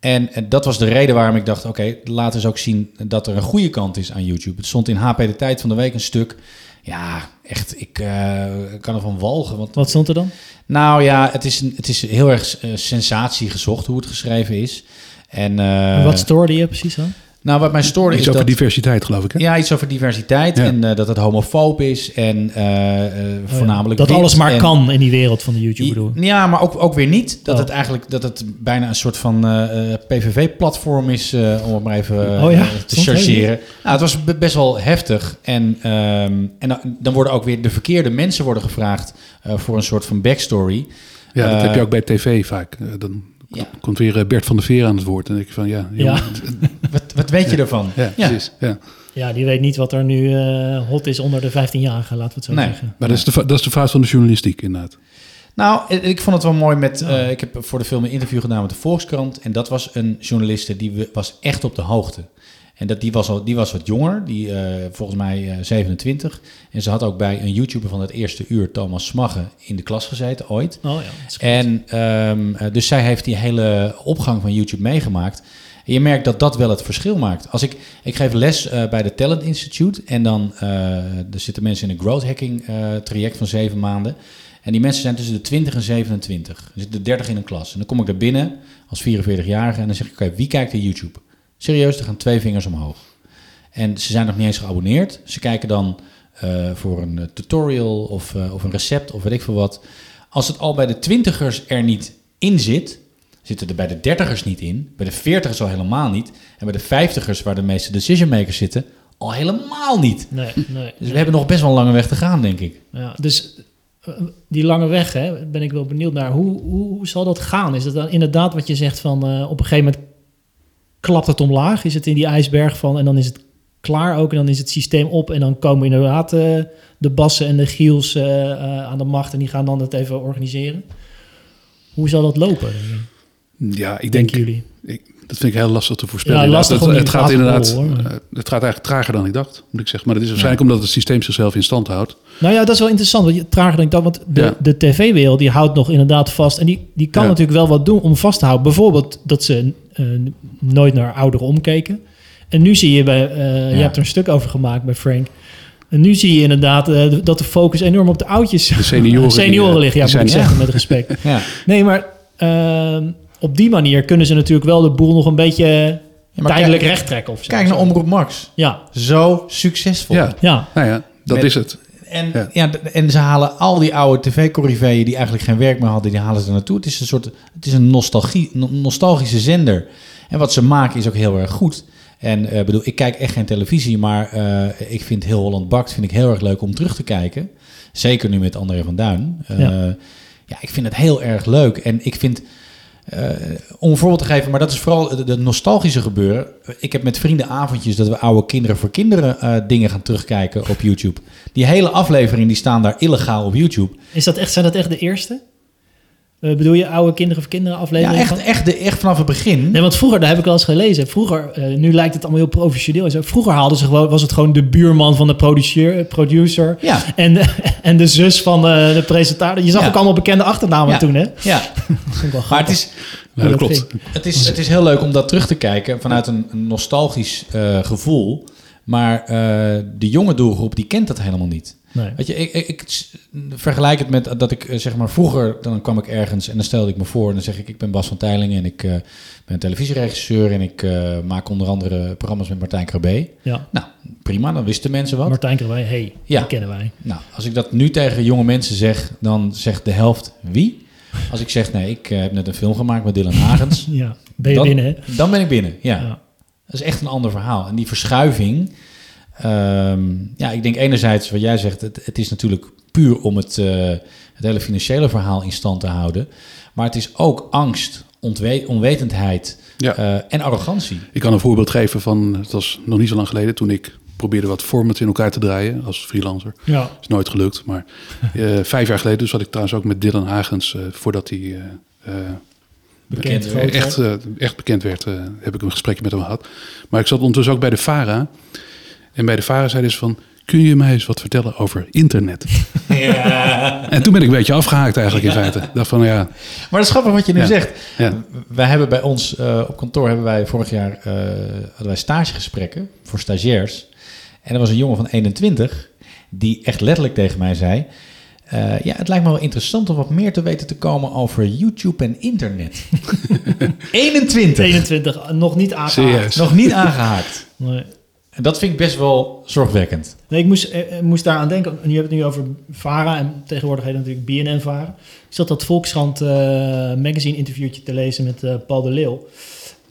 En, en dat was de reden waarom ik dacht: oké, laten we eens ook zien dat er een goede kant is aan YouTube. Het stond in HP de Tijd van de Week een stuk. Ja, echt, ik uh, kan ervan walgen. Want, Wat stond er dan? Nou ja, het is, een, het is heel erg uh, sensatie gezocht hoe het geschreven is. En, en wat stoorde je precies dan? Nou, wat mij stoorde iets is over dat... diversiteit, geloof ik. Hè? Ja, iets over diversiteit Ja. en eh, dat het homofoob is en eh, eh, voornamelijk Dat alles maar en- kan in die wereld van de YouTube bedoel. ik. Ja, maar ook, ook weer niet. Dat Oh. het eigenlijk dat het bijna een soort van eh, eh, PVV-platform is, eh, om het maar even Oh ja, te soms chargeren. Nou, het was be- best wel heftig. En, ehm, en dan, worden ook weer de verkeerde mensen worden gevraagd eh, voor een soort van backstory. Ja, dat heb je ook bij tv vaak. Dan Ja. komt weer Bert van der Veer aan het woord. En dan denk ik van, ja, jongen, Ja. Wat, weet je ervan? ja, precies. Ja. Ja, die weet niet wat er nu eh, hot is onder de 15-jarigen, laten we het zo Nee. zeggen. Maar dat is, de, dat is de fout van de journalistiek, inderdaad. Nou, ik- vond het wel mooi met. eh, ik heb voor de film een interview gedaan met de Volkskrant. En dat was een journaliste die we- was echt op de hoogte. En dat, die, was al, die was wat jonger, die eh, volgens mij eh, 27. En ze had ook bij een YouTuber van het eerste uur, Thomas Smagge, in de klas gezeten ooit. Oh ja, dat is goed. En ehm, eh, dus zij heeft die hele opgang van YouTube meegemaakt. Je merkt dat dat wel het verschil maakt. Als ik, ik geef les eh, bij de Talent Institute en dan eh, er zitten mensen in een growth hacking eh, traject van zeven maanden. En die mensen zijn tussen de 20 en 27. Er zitten 30 in een klas. En dan kom ik daar binnen als 44-jarige en dan zeg ik, oké, wie kijkt er YouTube? Serieus, er gaan twee vingers omhoog. En ze zijn nog niet eens geabonneerd. Ze kijken dan voor een tutorial of, of een recept of weet ik veel wat. Als het al bij de twintigers er niet in zit, zitten er bij de dertigers niet in. Bij de veertigers al helemaal niet. En bij de vijftigers, waar de meeste decision makers zitten, al helemaal niet. Nee, nee. Dus we hebben nog best wel een lange weg te gaan, denk ik. Ja, dus eh, die lange weg, hè, ben ik wel benieuwd naar. Hoe, hoe, hoe zal dat gaan? Is het dan inderdaad wat je zegt van eh, op een gegeven moment klapt het omlaag? Is het in die ijsberg van en dan is het klaar ook en dan is het systeem op en dan komen inderdaad eh, de bassen en de giels aan de macht en die gaan dan het even organiseren? Hoe zal dat lopen? Ja, ik denk, jullie? ik, dat vind ik heel lastig te voorspellen. Ja, lastig het, om het gaat inderdaad, hoor. eh, het gaat eigenlijk trager dan ik dacht, moet ik zeggen. Maar dat is waarschijnlijk omdat het systeem zichzelf in stand houdt. Nou ja, dat is wel interessant. Want je, trager dan ik dat, want de, Ja. de tv-wereld die houdt nog inderdaad vast. En die, die kan Ja. natuurlijk wel wat doen om vast te houden. Bijvoorbeeld dat ze eh, nooit naar ouderen omkeken. En nu zie je bij, eh, je hebt er een stuk over gemaakt bij Frank. En nu zie je inderdaad dat de focus enorm op de oudjes, De senioren, senioren ligt. Ja, moet ik zeggen, met respect. Ja. Nee, maar ehm, op die manier kunnen ze natuurlijk wel de boel nog een beetje maar tijdelijk kijk- recht trekken. Of zo. Kijk naar Omroep Max. Ja, Zo succesvol. Ja, ja. nou ja, dat Met- is het. En, Ja. ja. en ze halen al die oude tv-corriveeën die eigenlijk geen werk meer hadden, die halen ze er naartoe. Het is een soort, het is een nostalgie, no- nostalgische zender. En wat ze maken is ook heel erg goed. En eh, bedoel, ik kijk echt geen televisie, maar eh, ik vind Heel Holland Bakt vind ik heel erg leuk om terug te kijken. Zeker nu met André van Duin. Eh, Ja. ja. ik vind het heel erg leuk. En ik vind, eh, om een voorbeeld te geven, maar dat is vooral de, nostalgische gebeuren. Ik heb met vrienden avondjes dat we oude kinderen voor kinderen eh, dingen gaan terugkijken op YouTube. Die hele aflevering die staan daar illegaal op YouTube. Is dat echt, zijn dat echt de eerste? Eh, bedoel je oude kinderen of kinderen Ja, afleveringen? echt, van? echt, de, echt vanaf het begin. Nee, want vroeger, daar heb ik wel eens gelezen. Vroeger, eh, nu lijkt het allemaal heel professioneel. Vroeger haalden ze gewoon, was het gewoon de buurman van de producer, producer Ja, en, de, en de zus van de, de presentator. Je zag Ja. ook allemaal bekende achternamen Ja. toen, hè? ja. Maar het is, Nou, dat klopt. het, is, het is heel leuk om dat terug te kijken vanuit een, een nostalgisch eh, gevoel. Maar eh, de jonge doelgroep die kent dat helemaal niet. Nee. Weet je, ik, ik, vergelijk het met dat ik eh, zeg maar vroeger, dan kwam ik ergens en dan stelde ik me voor en dan zeg ik, ik ben Bas van Teylingen en ik eh, ben televisieregisseur en ik eh, maak onder andere programma's met Martijn Krabbe. Ja. Nou, prima, dan wisten mensen wat. Martijn Krabbe, hey, Ja. die kennen wij. Nou, als ik dat nu tegen jonge mensen zeg, dan zegt de helft wie? Als ik zeg, nee, ik heb net een film gemaakt met Dylan Hagens, Ja, ben je Dan- binnen, hè? dan ben ik binnen. Ja. Ja. dat is echt een ander verhaal. En die verschuiving, ehm, ja, ik denk enerzijds wat jij zegt, het, het is natuurlijk puur om het, eh, het hele financiële verhaal in stand te houden. Maar het is ook angst, onwetendheid Ja. eh, en arrogantie. Ik kan een voorbeeld geven van, het was nog niet zo lang geleden, toen ik probeerde wat formats in elkaar te draaien als freelancer. Ja. is nooit gelukt, maar eh, vijf jaar geleden, dus had ik trouwens ook met Dylan Hagens, eh, voordat hij eh, eh, bekend echt, werd. echt bekend werd, eh, heb ik een gesprekje met hem gehad. Maar ik zat ondertussen ook bij de VARA. En bij de VARA zei dus van, kun je mij eens wat vertellen over internet? En toen ben ik een beetje afgehaakt eigenlijk in feite. Dacht van, ja, Maar dat is grappig wat je nu Ja. zegt. ja. Wij hebben bij ons eh, op kantoor hebben wij vorig jaar eh, hadden wij stagegesprekken voor stagiairs. En er was een jongen van 21 die echt letterlijk tegen mij zei: eh, ja, het lijkt me wel interessant om wat meer te weten te komen over YouTube en internet. 21. 21, nog niet aangehaakt. Nog niet aangehaakt. Nee. En dat vind ik best wel zorgwekkend. Nee, ik moest, eh, eh, moest daar aan denken. Je hebt het nu over VARA en tegenwoordig heet het natuurlijk BNN-VARA. Ik zat dat Volkskrant eh, magazine interviewtje te lezen met eh, Paul de Leeuw.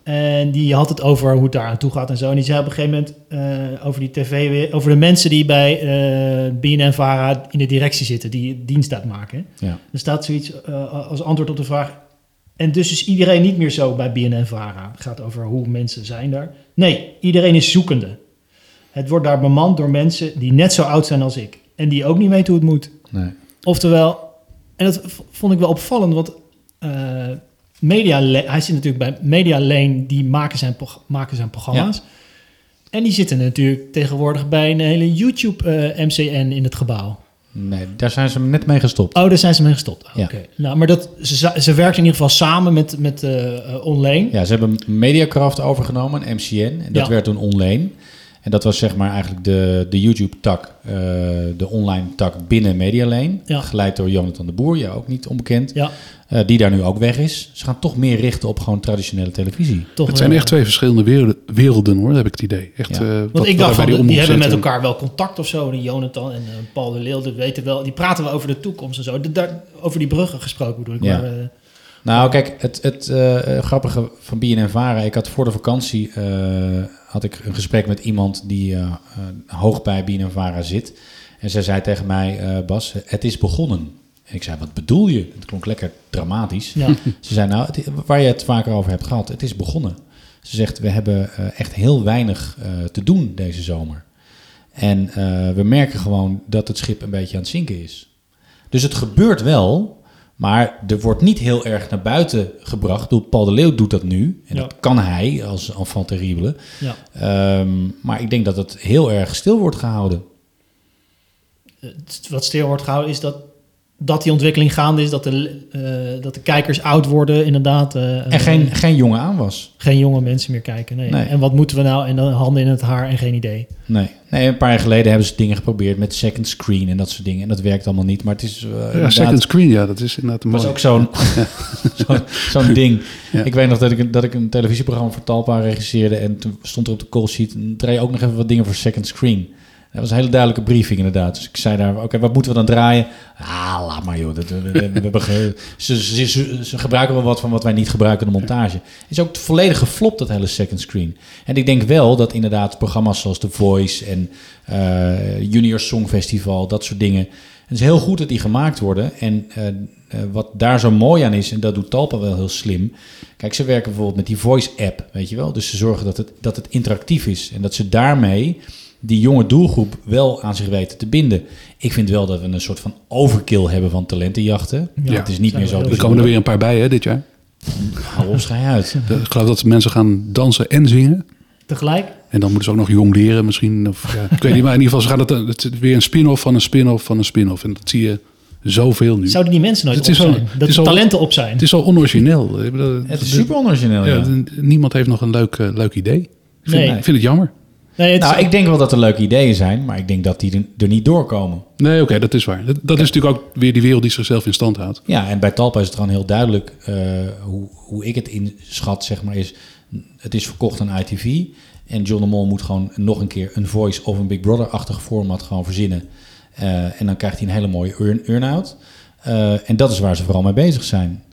En die had het over hoe het daar aan toe gaat en zo. En die zei op een gegeven moment over die tv, weer- over de mensen die bij eh BNN-VARA in de directie zitten, die dienst uitmaken. Ja. Er staat zoiets als antwoord op de vraag. En dus is iedereen niet meer zo bij BNN-VARA. Het gaat over hoe mensen zijn daar. Nee, iedereen is zoekende. Het wordt daar bemand door mensen die net zo oud zijn als ik. En die ook niet weten hoe het moet. Nee. Oftewel, en dat vond ik wel opvallend, want eh Media hij zit natuurlijk bij Media Lane, die maken zijn, maken zijn programma's. En die zitten natuurlijk tegenwoordig bij een hele YouTube-MCN in het gebouw. nee, daar zijn ze net mee gestopt. Oh, daar zijn ze mee gestopt. Ja. Oké. Nou, maar dat, ze, ze werken in ieder geval samen met, met eh eh, Onlane. Ja, ze hebben Mediacraft overgenomen, een MCN. En dat Ja. werd toen Onlane. En dat was zeg maar eigenlijk de, de YouTube-tak, eh, de online tak binnen Medialane. Ja. Geleid door Jonathan de Boer, ja ook niet onbekend. Ja, Eh, die daar nu ook weg is. Ze gaan toch meer richten op gewoon traditionele televisie. toch Het zijn echt twee verschillende werelden, werelden hoor, heb ik het idee. Echt, Ja. eh, Want wat- ik dacht van, die, omroep hebben met elkaar wel contact of zo. Die Jonathan en eh, Paul de Leeuw, dat weten wel. Die praten wel over de toekomst en zo. De- daar, over die bruggen gesproken bedoel ik. Ja. Maar, eh, Nou, kijk, het, het grappige van BNN Vara, ik had voor de vakantie eh, had ik een gesprek met iemand die eh, eh, hoog bij BNN Vara zit. En zij zei tegen mij, eh, Bas, het is begonnen. En ik zei, wat bedoel je? Het klonk lekker dramatisch. ja. Ze zei, nou, het, waar je het vaker over hebt gehad, het is begonnen. Ze zegt, we hebben echt heel weinig te doen deze zomer. En we merken gewoon dat het schip een beetje aan het zinken is. Dus het gebeurt wel, maar er wordt niet heel erg naar buiten gebracht. Bedoel, Paul de Leeuw doet dat nu. En Ja. dat kan hij als enfant terrible. ja. Ehm, maar ik denk dat het heel erg stil wordt gehouden. Het- wat stil wordt gehouden is dat, dat die ontwikkeling gaande is. Dat de, eh, dat de kijkers oud worden inderdaad. eh, En geen, geen jonge aanwas. geen jonge mensen meer kijken. Nee. Nee. En wat moeten we nou? En dan handen in het haar en geen idee. Nee. nee, een paar jaar geleden hebben ze dingen geprobeerd met second screen en dat soort dingen. En dat werkt allemaal niet. Maar het is eh, Ja, inderdaad- second screen, ja, dat is inderdaad een was mooi. ook zo'n zo'n zo'n ding. Ja. Ik weet nog dat ik, een- dat ik een televisieprogramma voor Talpa regisseerde. En toen stond er op de call sheet... "En draai ook nog even wat dingen voor second screen. Dat was een hele duidelijke briefing inderdaad. Dus ik zei daar, oké, wat moeten we dan draaien? Ah, laat maar joh. Dat, we, we- ze, gebruiken wel wat van wat wij niet gebruiken in de montage. Is ook volledig geflopt, dat hele second screen. En ik denk wel dat inderdaad programma's zoals The Voice en eh, Junior Songfestival, dat soort dingen... Het is heel goed dat die gemaakt worden. En eh, eh, wat daar zo mooi aan is, en dat doet Talpa wel heel slim. Kijk, ze werken bijvoorbeeld met die Voice-app, weet je wel. Dus ze zorgen dat het, dat het interactief is. En dat ze daarmee die jonge doelgroep wel aan zich weten te binden. Ik vind wel dat we een soort van overkill hebben van talentenjachten. Ja, het is niet zijn meer zo Er komen er weer een paar bij hè, dit jaar. Hou op, uit. Ik geloof dat mensen gaan dansen en zingen. Tegelijk? En dan moeten ze ook nog jong leren misschien. Of, ja, ik weet niet, maar in ieder geval, ze gaan het, het is weer een spin-off van een spin-off van een spin-off. En dat zie je zoveel nu. Zouden die mensen nooit Het op is wel- zijn? het Dat is de talenten op zijn? Het is zo onorigineel. Ik bedoel, Het is super onorigineel, ja. Niemand heeft nog een leuk, eh, leuk idee. Ik vind, Nee. ik vind het jammer. Nee, Nou, ik denk wel dat er leuke ideeën zijn, maar ik denk dat die er- niet doorkomen. Nee, oké, dat is waar. Dat, dat is natuurlijk ook weer die wereld die zichzelf in stand houdt. Ja, en bij Talpa is het gewoon heel duidelijk eh, hoe, hoe ik het inschat, zeg maar, is... Het is verkocht aan ITV en John de Mol moet gewoon nog een keer een Voice of een Big Brother-achtig format gewoon verzinnen. Eh, en dan krijgt hij een hele mooie earn- earn-out. Eh, en dat is waar ze vooral mee bezig zijn.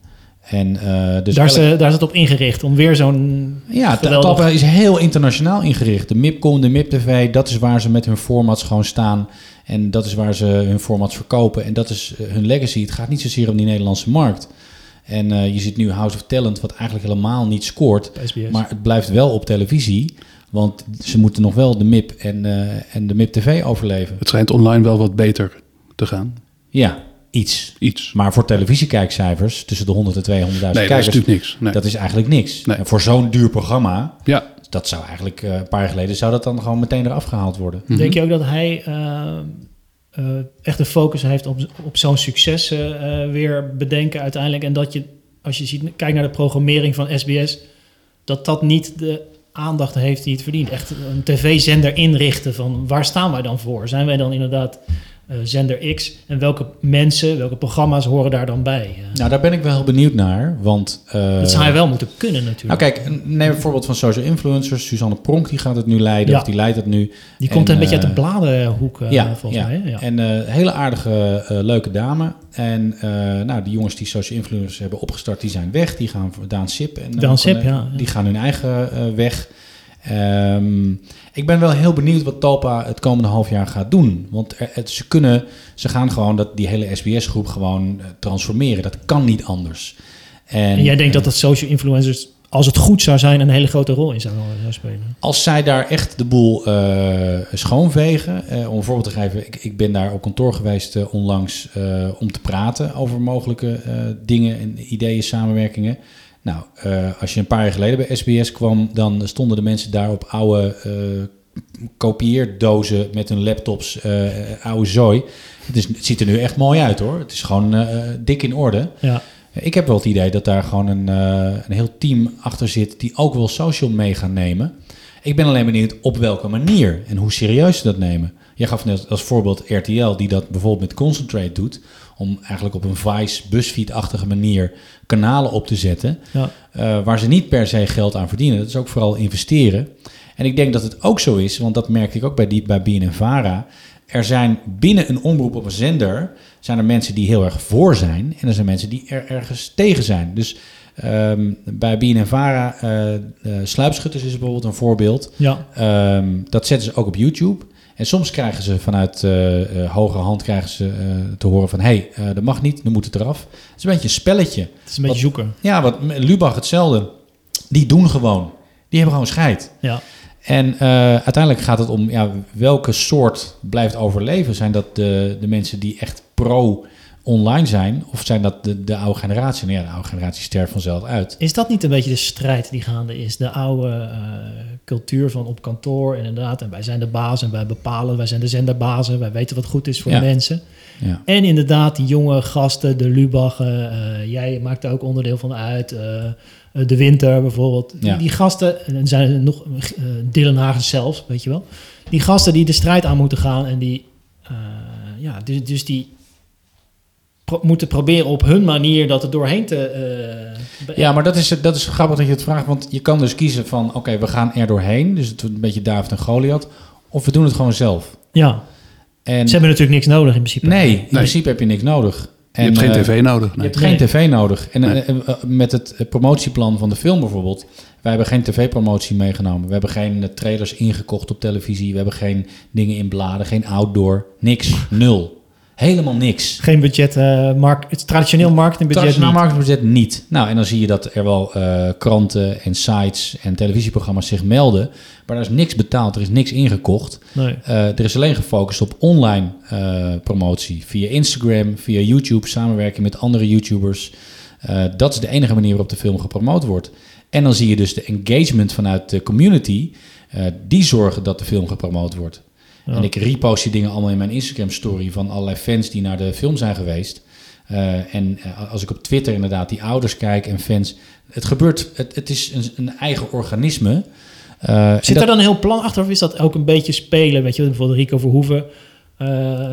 En, eh, dus daar, is, elk- eh, daar is het op ingericht om weer zo'n ja, geweldig- is heel internationaal ingericht. De MIPCOM, de MIP-TV, dat is waar ze met hun formats gewoon staan. En dat is waar ze hun formats verkopen. En dat is eh, hun legacy. Het gaat niet zozeer om die Nederlandse markt. En eh, je ziet nu House of Talent, wat eigenlijk helemaal niet scoort. Maar het blijft wel op televisie. Want ze moeten nog wel de MIP en, eh, en de MIP-TV overleven. Het schijnt online wel wat beter te gaan. Ja, iets. Iets. Maar voor televisiekijkcijfers tussen de 100 en 200.000 Nee, dat is kijkers, natuurlijk niks. Nee. dat is eigenlijk niks. Nee. En voor zo'n duur programma, Ja, dat zou eigenlijk eh, een paar jaar geleden zou dat dan gewoon meteen eraf gehaald worden. Mhm. Denk je ook dat hij eh, eh, echt de focus heeft op, op zo'n succes weer bedenken uiteindelijk? En dat je, als je ziet, kijkt naar de programmering van SBS, dat dat niet de aandacht heeft die het verdient. Echt een tv-zender inrichten van waar staan wij dan voor? Zijn wij dan inderdaad zender X? En welke mensen, welke programma's horen daar dan bij? Eh, Nou, daar ben ik wel heel benieuwd naar, want... eh, dat zou hij wel moeten kunnen Nou natuurlijk. kijk, neem een voorbeeld van social influencers. Suzanne Pronk die gaat het nu leiden, Ja. of die leidt het nu. die komt en, een beetje uit de eh, bladenhoek eh, ja, volgens ja. mij. Hè? Ja. En eh hele aardige, eh, leuke dame. En eh, nou, die jongens die social influencers hebben opgestart, die zijn weg. Die gaan voor Daan Sip. En, eh, Daan Sip, eh, ja. Die gaan hun eigen eh, weg. Ehm, ik ben wel heel benieuwd wat Talpa het komende half jaar gaat doen. Want er, het, ze kunnen, ze gaan gewoon dat, die hele SBS-groep gewoon eh, transformeren. Dat kan niet anders. En, En jij denkt eh, dat dat social influencers, als het goed zou zijn, een hele grote rol in zou, zou spelen? Als zij daar echt de boel eh, schoonvegen, eh, om een voorbeeld te geven, ik, ik ben daar op kantoor geweest eh, onlangs eh, om te praten over mogelijke eh, dingen en ideeën, samenwerkingen. Nou, eh, als je een paar jaar geleden bij SBS kwam, dan stonden de mensen daar op oude eh, kopieerdozen met hun laptops, eh, oude zooi. Het, is, het ziet er nu echt mooi uit hoor. Het is gewoon dik in orde. Ja, Ik heb wel het idee dat daar gewoon een, een heel team achter zit die ook wel social mee gaan nemen. Ik ben alleen benieuwd op welke manier en hoe serieus ze dat nemen. Jij gaf net als voorbeeld RTL, die dat bijvoorbeeld met Concentrate doet. Om eigenlijk op een Vice, BuzzFeed-achtige manier kanalen op te zetten. ja. eh, waar ze niet per se geld aan verdienen. Dat is ook vooral investeren. En ik denk dat het ook zo is, want dat merkte ik ook bij, die, bij BNNVARA. Er zijn binnen een omroep op een zender... zijn er mensen die heel erg voor zijn... en er zijn mensen die er ergens tegen zijn. Dus ehm, bij BNNVARA, eh eh Sluipschutters is bijvoorbeeld een voorbeeld... ja. Ehm, dat zetten ze ook op YouTube. En soms krijgen ze vanuit eh eh, hogere hand krijgen ze, eh, te horen van... hé, hey, dat mag niet, nu moet het eraf. Het is een beetje een spelletje. Het is een beetje Wat- zoeken. Ja, wat Lubach hetzelfde. Die doen gewoon. Die hebben gewoon scheid. Ja. En uiteindelijk gaat het om ja, welke soort blijft overleven. Zijn dat de, de mensen die echt pro online zijn? Of zijn dat de, de oude generatie? Nou ja, de oude generatie sterft vanzelf uit. Is dat niet een beetje de strijd die gaande is? De oude eh, cultuur van op kantoor, inderdaad. En wij zijn de baas en wij bepalen. Wij zijn de zenderbazen. Wij weten wat goed is voor Ja. de mensen. Ja. En inderdaad, die jonge gasten, de Lubachen. eh, jij maakt er ook onderdeel van uit. eh, de Winter bijvoorbeeld. Die, Ja. die gasten, en zijn er nog Dylan Hagen zelfs, weet je wel. Die gasten die de strijd aan moeten gaan en die... ja, dus, dus die pro- moeten proberen op hun manier dat er doorheen te... eh, Ja, maar dat is, dat is grappig dat je het vraagt. Want je kan dus kiezen van... oké, we gaan er doorheen. Dus het wordt een beetje David en Goliath. Of we doen het gewoon zelf. ja. En Ze hebben natuurlijk niks nodig in principe. nee, in principe heb je niks nodig. je hebt geen eh, tv nodig. Je hebt geen Nee. tv nodig. En Nee. eh, eh, met het eh, promotieplan van de film bijvoorbeeld. Wij hebben geen tv-promotie meegenomen. We hebben geen eh, trailers ingekocht op televisie. We hebben geen dingen in bladen. Geen outdoor. Niks. Nul. Helemaal niks. Geen budget, eh, mark, het traditioneel marketingbudget Traditioneel marketingbudget niet. Nou, en dan zie je dat er wel eh, kranten en sites en televisieprogramma's zich melden. Maar er is niks betaald, er is niks ingekocht. Nee. Eh, er is alleen gefocust op online promotie. Via Instagram, via YouTube, samenwerking met andere YouTubers. Dat is de enige manier waarop de film gepromoot wordt. En dan zie je dus de engagement vanuit de community. die zorgen dat de film gepromoot wordt. En ik repost die dingen allemaal in mijn Instagram story van allerlei fans die naar de film zijn geweest. Eh, en eh, als ik op Twitter inderdaad die ouders kijk en fans. Het gebeurt, het, het is een, een eigen organisme. Eh, Zit er dan een heel plan achter of is dat ook een beetje spelen? Weet je, bijvoorbeeld Rico Verhoeven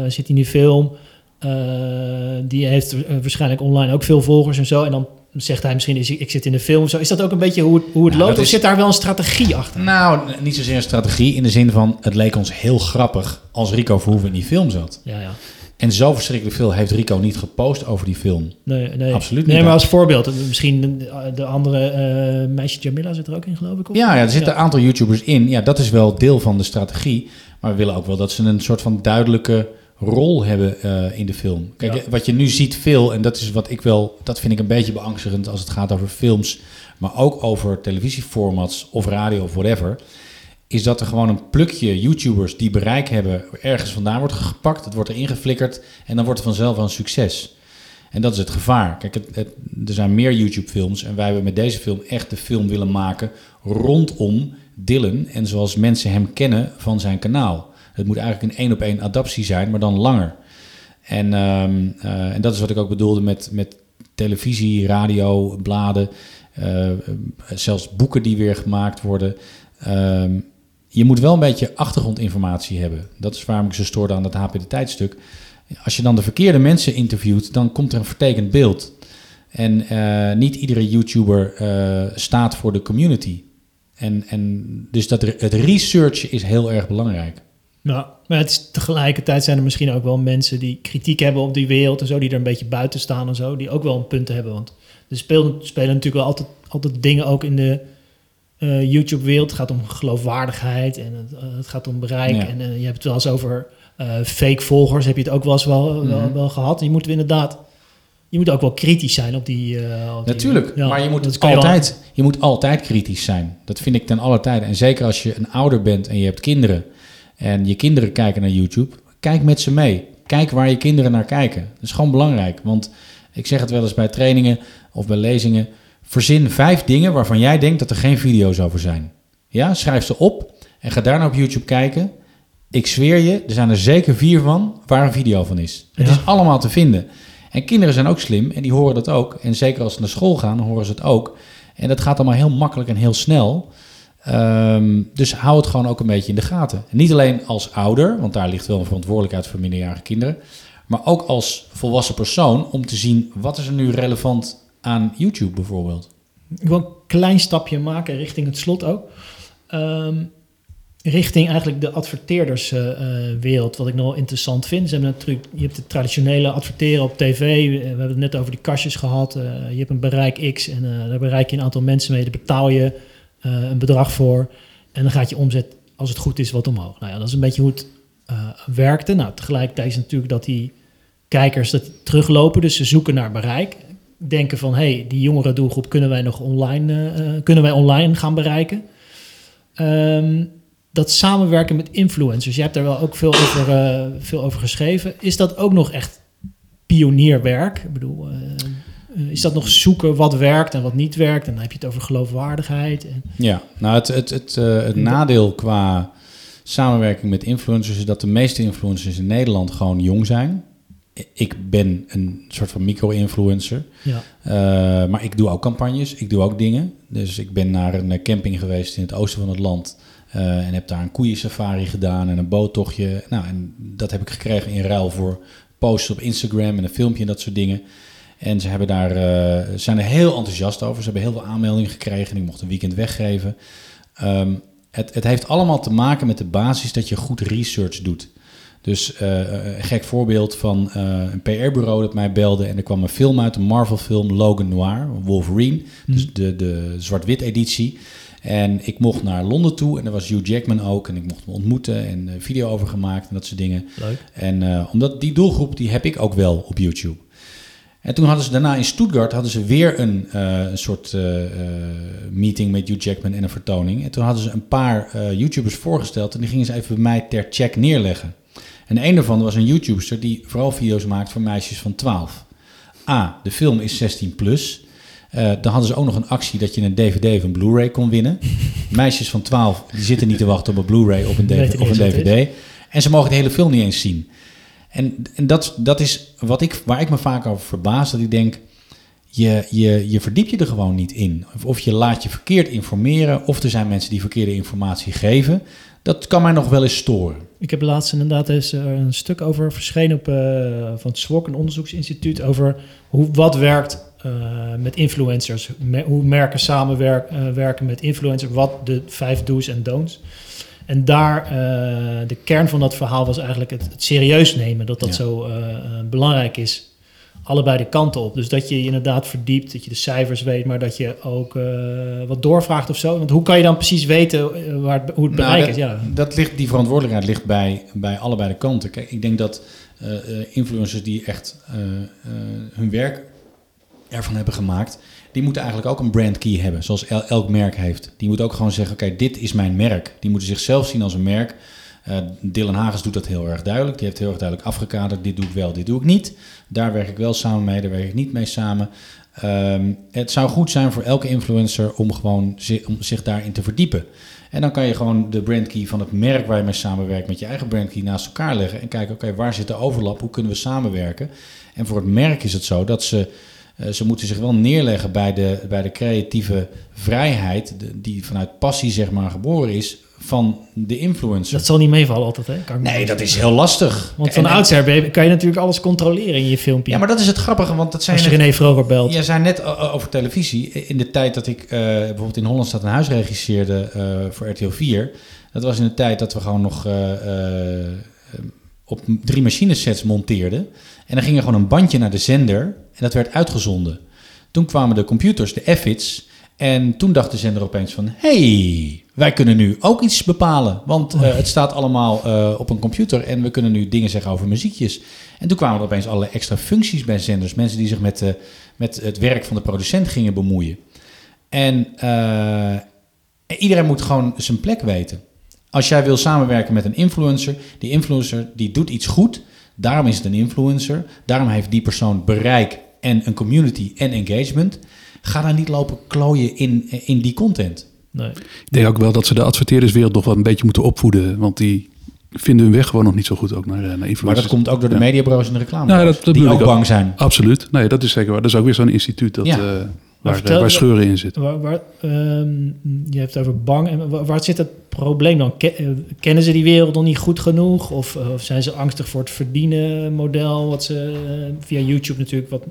zit in die film. Die heeft waarschijnlijk online ook veel volgers en zo. En dan zegt hij misschien, is, ik zit in de film zo. Is dat ook een beetje hoe het, hoe het Nou, loopt? Of is- zit daar wel een strategie achter? Nou, niet zozeer een strategie in de zin van het leek ons heel grappig als Rico Verhoeven in die film zat. Ja, ja. En zo verschrikkelijk veel heeft Rico niet gepost over die film. Nee, nee. Absoluut Nee, niet. maar als voorbeeld. Misschien de, de andere eh, meisje Jamila zit er ook in, geloof ik. Of? Ja, ja er zitten Ja. een aantal YouTubers in. Ja, dat is wel deel van de strategie. Maar we willen ook wel dat ze een soort van duidelijke rol hebben eh, in de film. Kijk, Ja. wat je nu ziet veel, en dat is wat ik wel, dat vind ik een beetje beangstigend als het gaat over films, maar ook over televisieformats of radio of whatever, is dat er gewoon een plukje YouTubers die bereik hebben ergens vandaan wordt gepakt. Het wordt er ingeflikkerd en dan wordt het vanzelf wel een succes. En dat is het gevaar. Kijk, het, er zijn meer YouTube-films en wij hebben met deze film echt de film willen maken rondom Dylan en zoals mensen hem kennen van zijn kanaal. Het moet eigenlijk een één op één adaptie zijn, maar dan langer. En, ehm, eh, en dat is wat ik ook bedoelde met, met televisie, radio, bladen, uh, zelfs boeken die weer gemaakt worden. Ehm, je moet wel een beetje achtergrondinformatie hebben. Dat is waarom ik zo stoorde aan dat HP de tijdstuk. Als je dan de verkeerde mensen interviewt, dan komt er een vertekend beeld. En uh, niet iedere YouTuber staat voor de community. En, en dus dat, het researchen is heel erg belangrijk. Nou, maar het is, tegelijkertijd zijn er misschien ook wel mensen die kritiek hebben op die wereld en zo, die er een beetje buiten staan en zo, die ook wel een punt hebben. Want er spelen, spelen natuurlijk wel altijd, altijd dingen ook in de uh, YouTube-wereld. Het gaat om geloofwaardigheid en het, uh, het gaat om bereik. En uh, je hebt het wel eens over fake volgers, heb je het ook wel eens wel, mm -hmm. wel, wel, gehad. Je moet inderdaad je moet ook wel kritisch zijn op die. Uh, op Natuurlijk, die, ja, maar je moet altijd, je, je, moet altijd kritisch zijn. Dat vind ik ten alle tijde. En zeker als je een ouder bent en je hebt kinderen en je kinderen kijken naar YouTube, kijk met ze mee. Kijk waar je kinderen naar kijken. Dat is gewoon belangrijk. Want ik zeg het wel eens bij trainingen of bij lezingen. Verzin vijf dingen waarvan jij denkt dat er geen video's over zijn. Ja, schrijf ze op en ga daarna op YouTube kijken. Ik zweer je, er zijn er zeker vier van waar een video van is. Het ja. is allemaal te vinden. En kinderen zijn ook slim en die horen dat ook. En zeker als ze naar school gaan, horen ze het ook. En dat gaat allemaal heel makkelijk en heel snel. Um, dus hou het gewoon ook een beetje in de gaten. En niet alleen als ouder, want daar ligt wel een verantwoordelijkheid voor minderjarige kinderen. Maar ook als volwassen persoon om te zien wat is er nu relevant aan YouTube bijvoorbeeld. Ik wil een klein stapje maken richting het slot ook. Um, richting eigenlijk de adverteerderswereld, wat ik nog wel interessant vind. Ze hebben natuurlijk, je hebt de traditionele adverteren op tv. We hebben het net over die kastjes gehad. Uh, je hebt een bereik X en uh, daar bereik je een aantal mensen mee. Daar betaal je een bedrag voor. En dan gaat je omzet, als het goed is, wat omhoog. Nou ja, dat is een beetje hoe het werkte. Nou, tegelijkertijd is natuurlijk dat die kijkers dat teruglopen. Dus ze zoeken naar bereik. Denken van, hé, hey, die jongere doelgroep kunnen wij nog online, kunnen wij online gaan bereiken. Um, dat samenwerken met influencers, je hebt daar wel ook veel over, veel over geschreven. Is dat ook nog echt pionierwerk? Ik bedoel, is dat nog zoeken wat werkt en wat niet werkt? En dan heb je het over geloofwaardigheid. En... Ja, nou het, het, het, uh, het nadeel qua samenwerking met influencers is dat de meeste influencers in Nederland gewoon jong zijn. Ik ben een soort van micro-influencer. Ja. maar ik doe ook campagnes, ik doe ook dingen. Dus ik ben naar een camping geweest in het oosten van het land. Uh, en heb daar een koeiensafari gedaan en een boottochtje. Nou, en dat heb ik gekregen in ruil voor posts op Instagram en een filmpje en dat soort dingen. En ze hebben daar, uh, zijn er heel enthousiast over. Ze hebben heel veel aanmeldingen gekregen en ik mocht een weekend weggeven. Um, het, het, heeft allemaal te maken met de basis dat je goed research doet. Dus uh, een gek voorbeeld van een PR-bureau dat mij belde en er kwam een film uit, een Marvel-film, Logan Noir, Wolverine, hm. dus de, de zwart-wit editie. En ik mocht naar Londen toe en daar was Hugh Jackman ook. En ik mocht me ontmoeten en video over gemaakt en dat soort dingen. Leuk. En uh, omdat die doelgroep, die heb ik ook wel op YouTube. En toen hadden ze daarna in Stuttgart hadden ze weer een, uh, een soort meeting met Hugh Jackman en een vertoning. En toen hadden ze een paar YouTubers voorgesteld en die gingen ze even bij mij ter check neerleggen. En een daarvan was een YouTuber die vooral video's maakt voor meisjes van 12. A, de film is 16 plus. Dan hadden ze ook nog een actie dat je een DVD of een Blu-ray kon winnen. Meisjes van 12 die zitten niet te wachten op een Blu-ray of een, DVD, of een DVD. En ze mogen de hele film niet eens zien. En, en dat, dat is wat ik, waar ik me vaak over verbaas. Dat ik denk, je, je, je verdiept je er gewoon niet in. Of, je laat je verkeerd informeren. Of er zijn mensen die verkeerde informatie geven. Dat kan mij nog wel eens storen. Ik heb laatst inderdaad eens een stuk over verschenen op, uh, van het SWOC, een onderzoeksinstituut, over hoe, wat werkt uh, met influencers. Hoe merken samenwerken uh, met influencers, wat de vijf do's en don'ts. En daar, uh, de kern van dat verhaal was eigenlijk het, het serieus nemen, dat dat ja. zo belangrijk is. Allebei de kanten op. Dus dat je je inderdaad verdiept, dat je de cijfers weet, maar dat je ook wat doorvraagt of zo. Want hoe kan je dan precies weten waar het, hoe het bereik nou, is? Ja. Dat ligt, die verantwoordelijkheid ligt bij, bij allebei de kanten. Kijk, ik denk dat influencers die echt hun werk ervan hebben gemaakt, die moeten eigenlijk ook een brand key hebben, zoals elk merk heeft. Die moet ook gewoon zeggen, oké, dit is mijn merk. Die moeten zichzelf zien als een merk. Uh, Dylan Hagens doet dat heel erg duidelijk. Die heeft heel erg duidelijk afgekaderd, dit doe ik wel, dit doe ik niet. Daar werk ik wel samen mee, daar werk ik niet mee samen. Um, het zou goed zijn voor elke influencer om gewoon om zich daarin te verdiepen. En dan kan je gewoon de brandkey van het merk waar je mee samenwerkt met je eigen brandkey naast elkaar leggen. En kijken, oké, waar zit de overlap? Hoe kunnen we samenwerken? En voor het merk is het zo dat ze, ze moeten zich wel neerleggen bij de, bij de creatieve vrijheid, die vanuit passie zeg maar geboren is, van de influencer. Dat zal niet meevallen altijd, hè? nee, dat is heel lastig. Want van oudsher kan je natuurlijk alles controleren in je filmpje. Ja, maar dat is het grappige, want dat zijn... Als je René Vroger belt. Je zei net over televisie. In de tijd dat ik uh, bijvoorbeeld in Holland staat een huis regisseerde uh, voor RTL 4... Dat was in de tijd dat we gewoon nog uh, op drie machinesets monteerden. En dan ging er gewoon een bandje naar de zender en dat werd uitgezonden. Toen kwamen de computers, de FITS... En toen dacht de zender opeens van... hey, wij kunnen nu ook iets bepalen. Want uh, het staat allemaal uh, op een computer en we kunnen nu dingen zeggen over muziekjes. En toen kwamen er opeens allerlei extra functies bij zenders. Mensen die zich met, uh, met het werk van de producent gingen bemoeien. En iedereen moet gewoon zijn plek weten. Als jij wil samenwerken met een influencer, die influencer die doet iets goed. Daarom is het een influencer. Daarom heeft die persoon bereik en een community en engagement. Ga daar niet lopen klooien in, in die content. Nee. Ik denk ook wel dat ze de adverteerderswereld nog wel een beetje moeten opvoeden. Want die vinden hun weg gewoon nog niet zo goed ook naar, naar influencers. Maar dat komt ook door de ja. mediabureaux en de reclame. Nou, dat, dat die ook, ook bang zijn. Absoluut. Nee, dat is zeker waar. Dat is ook weer zo'n instituut dat, ja. uh, waar, vertel, waar, scheuren in zitten. Waar, waar, um, je hebt het over bang. En waar, waar zit het probleem dan? Kennen ze die wereld nog niet goed genoeg? Of, of zijn ze angstig voor het verdienen model? Wat ze uh, via YouTube natuurlijk wat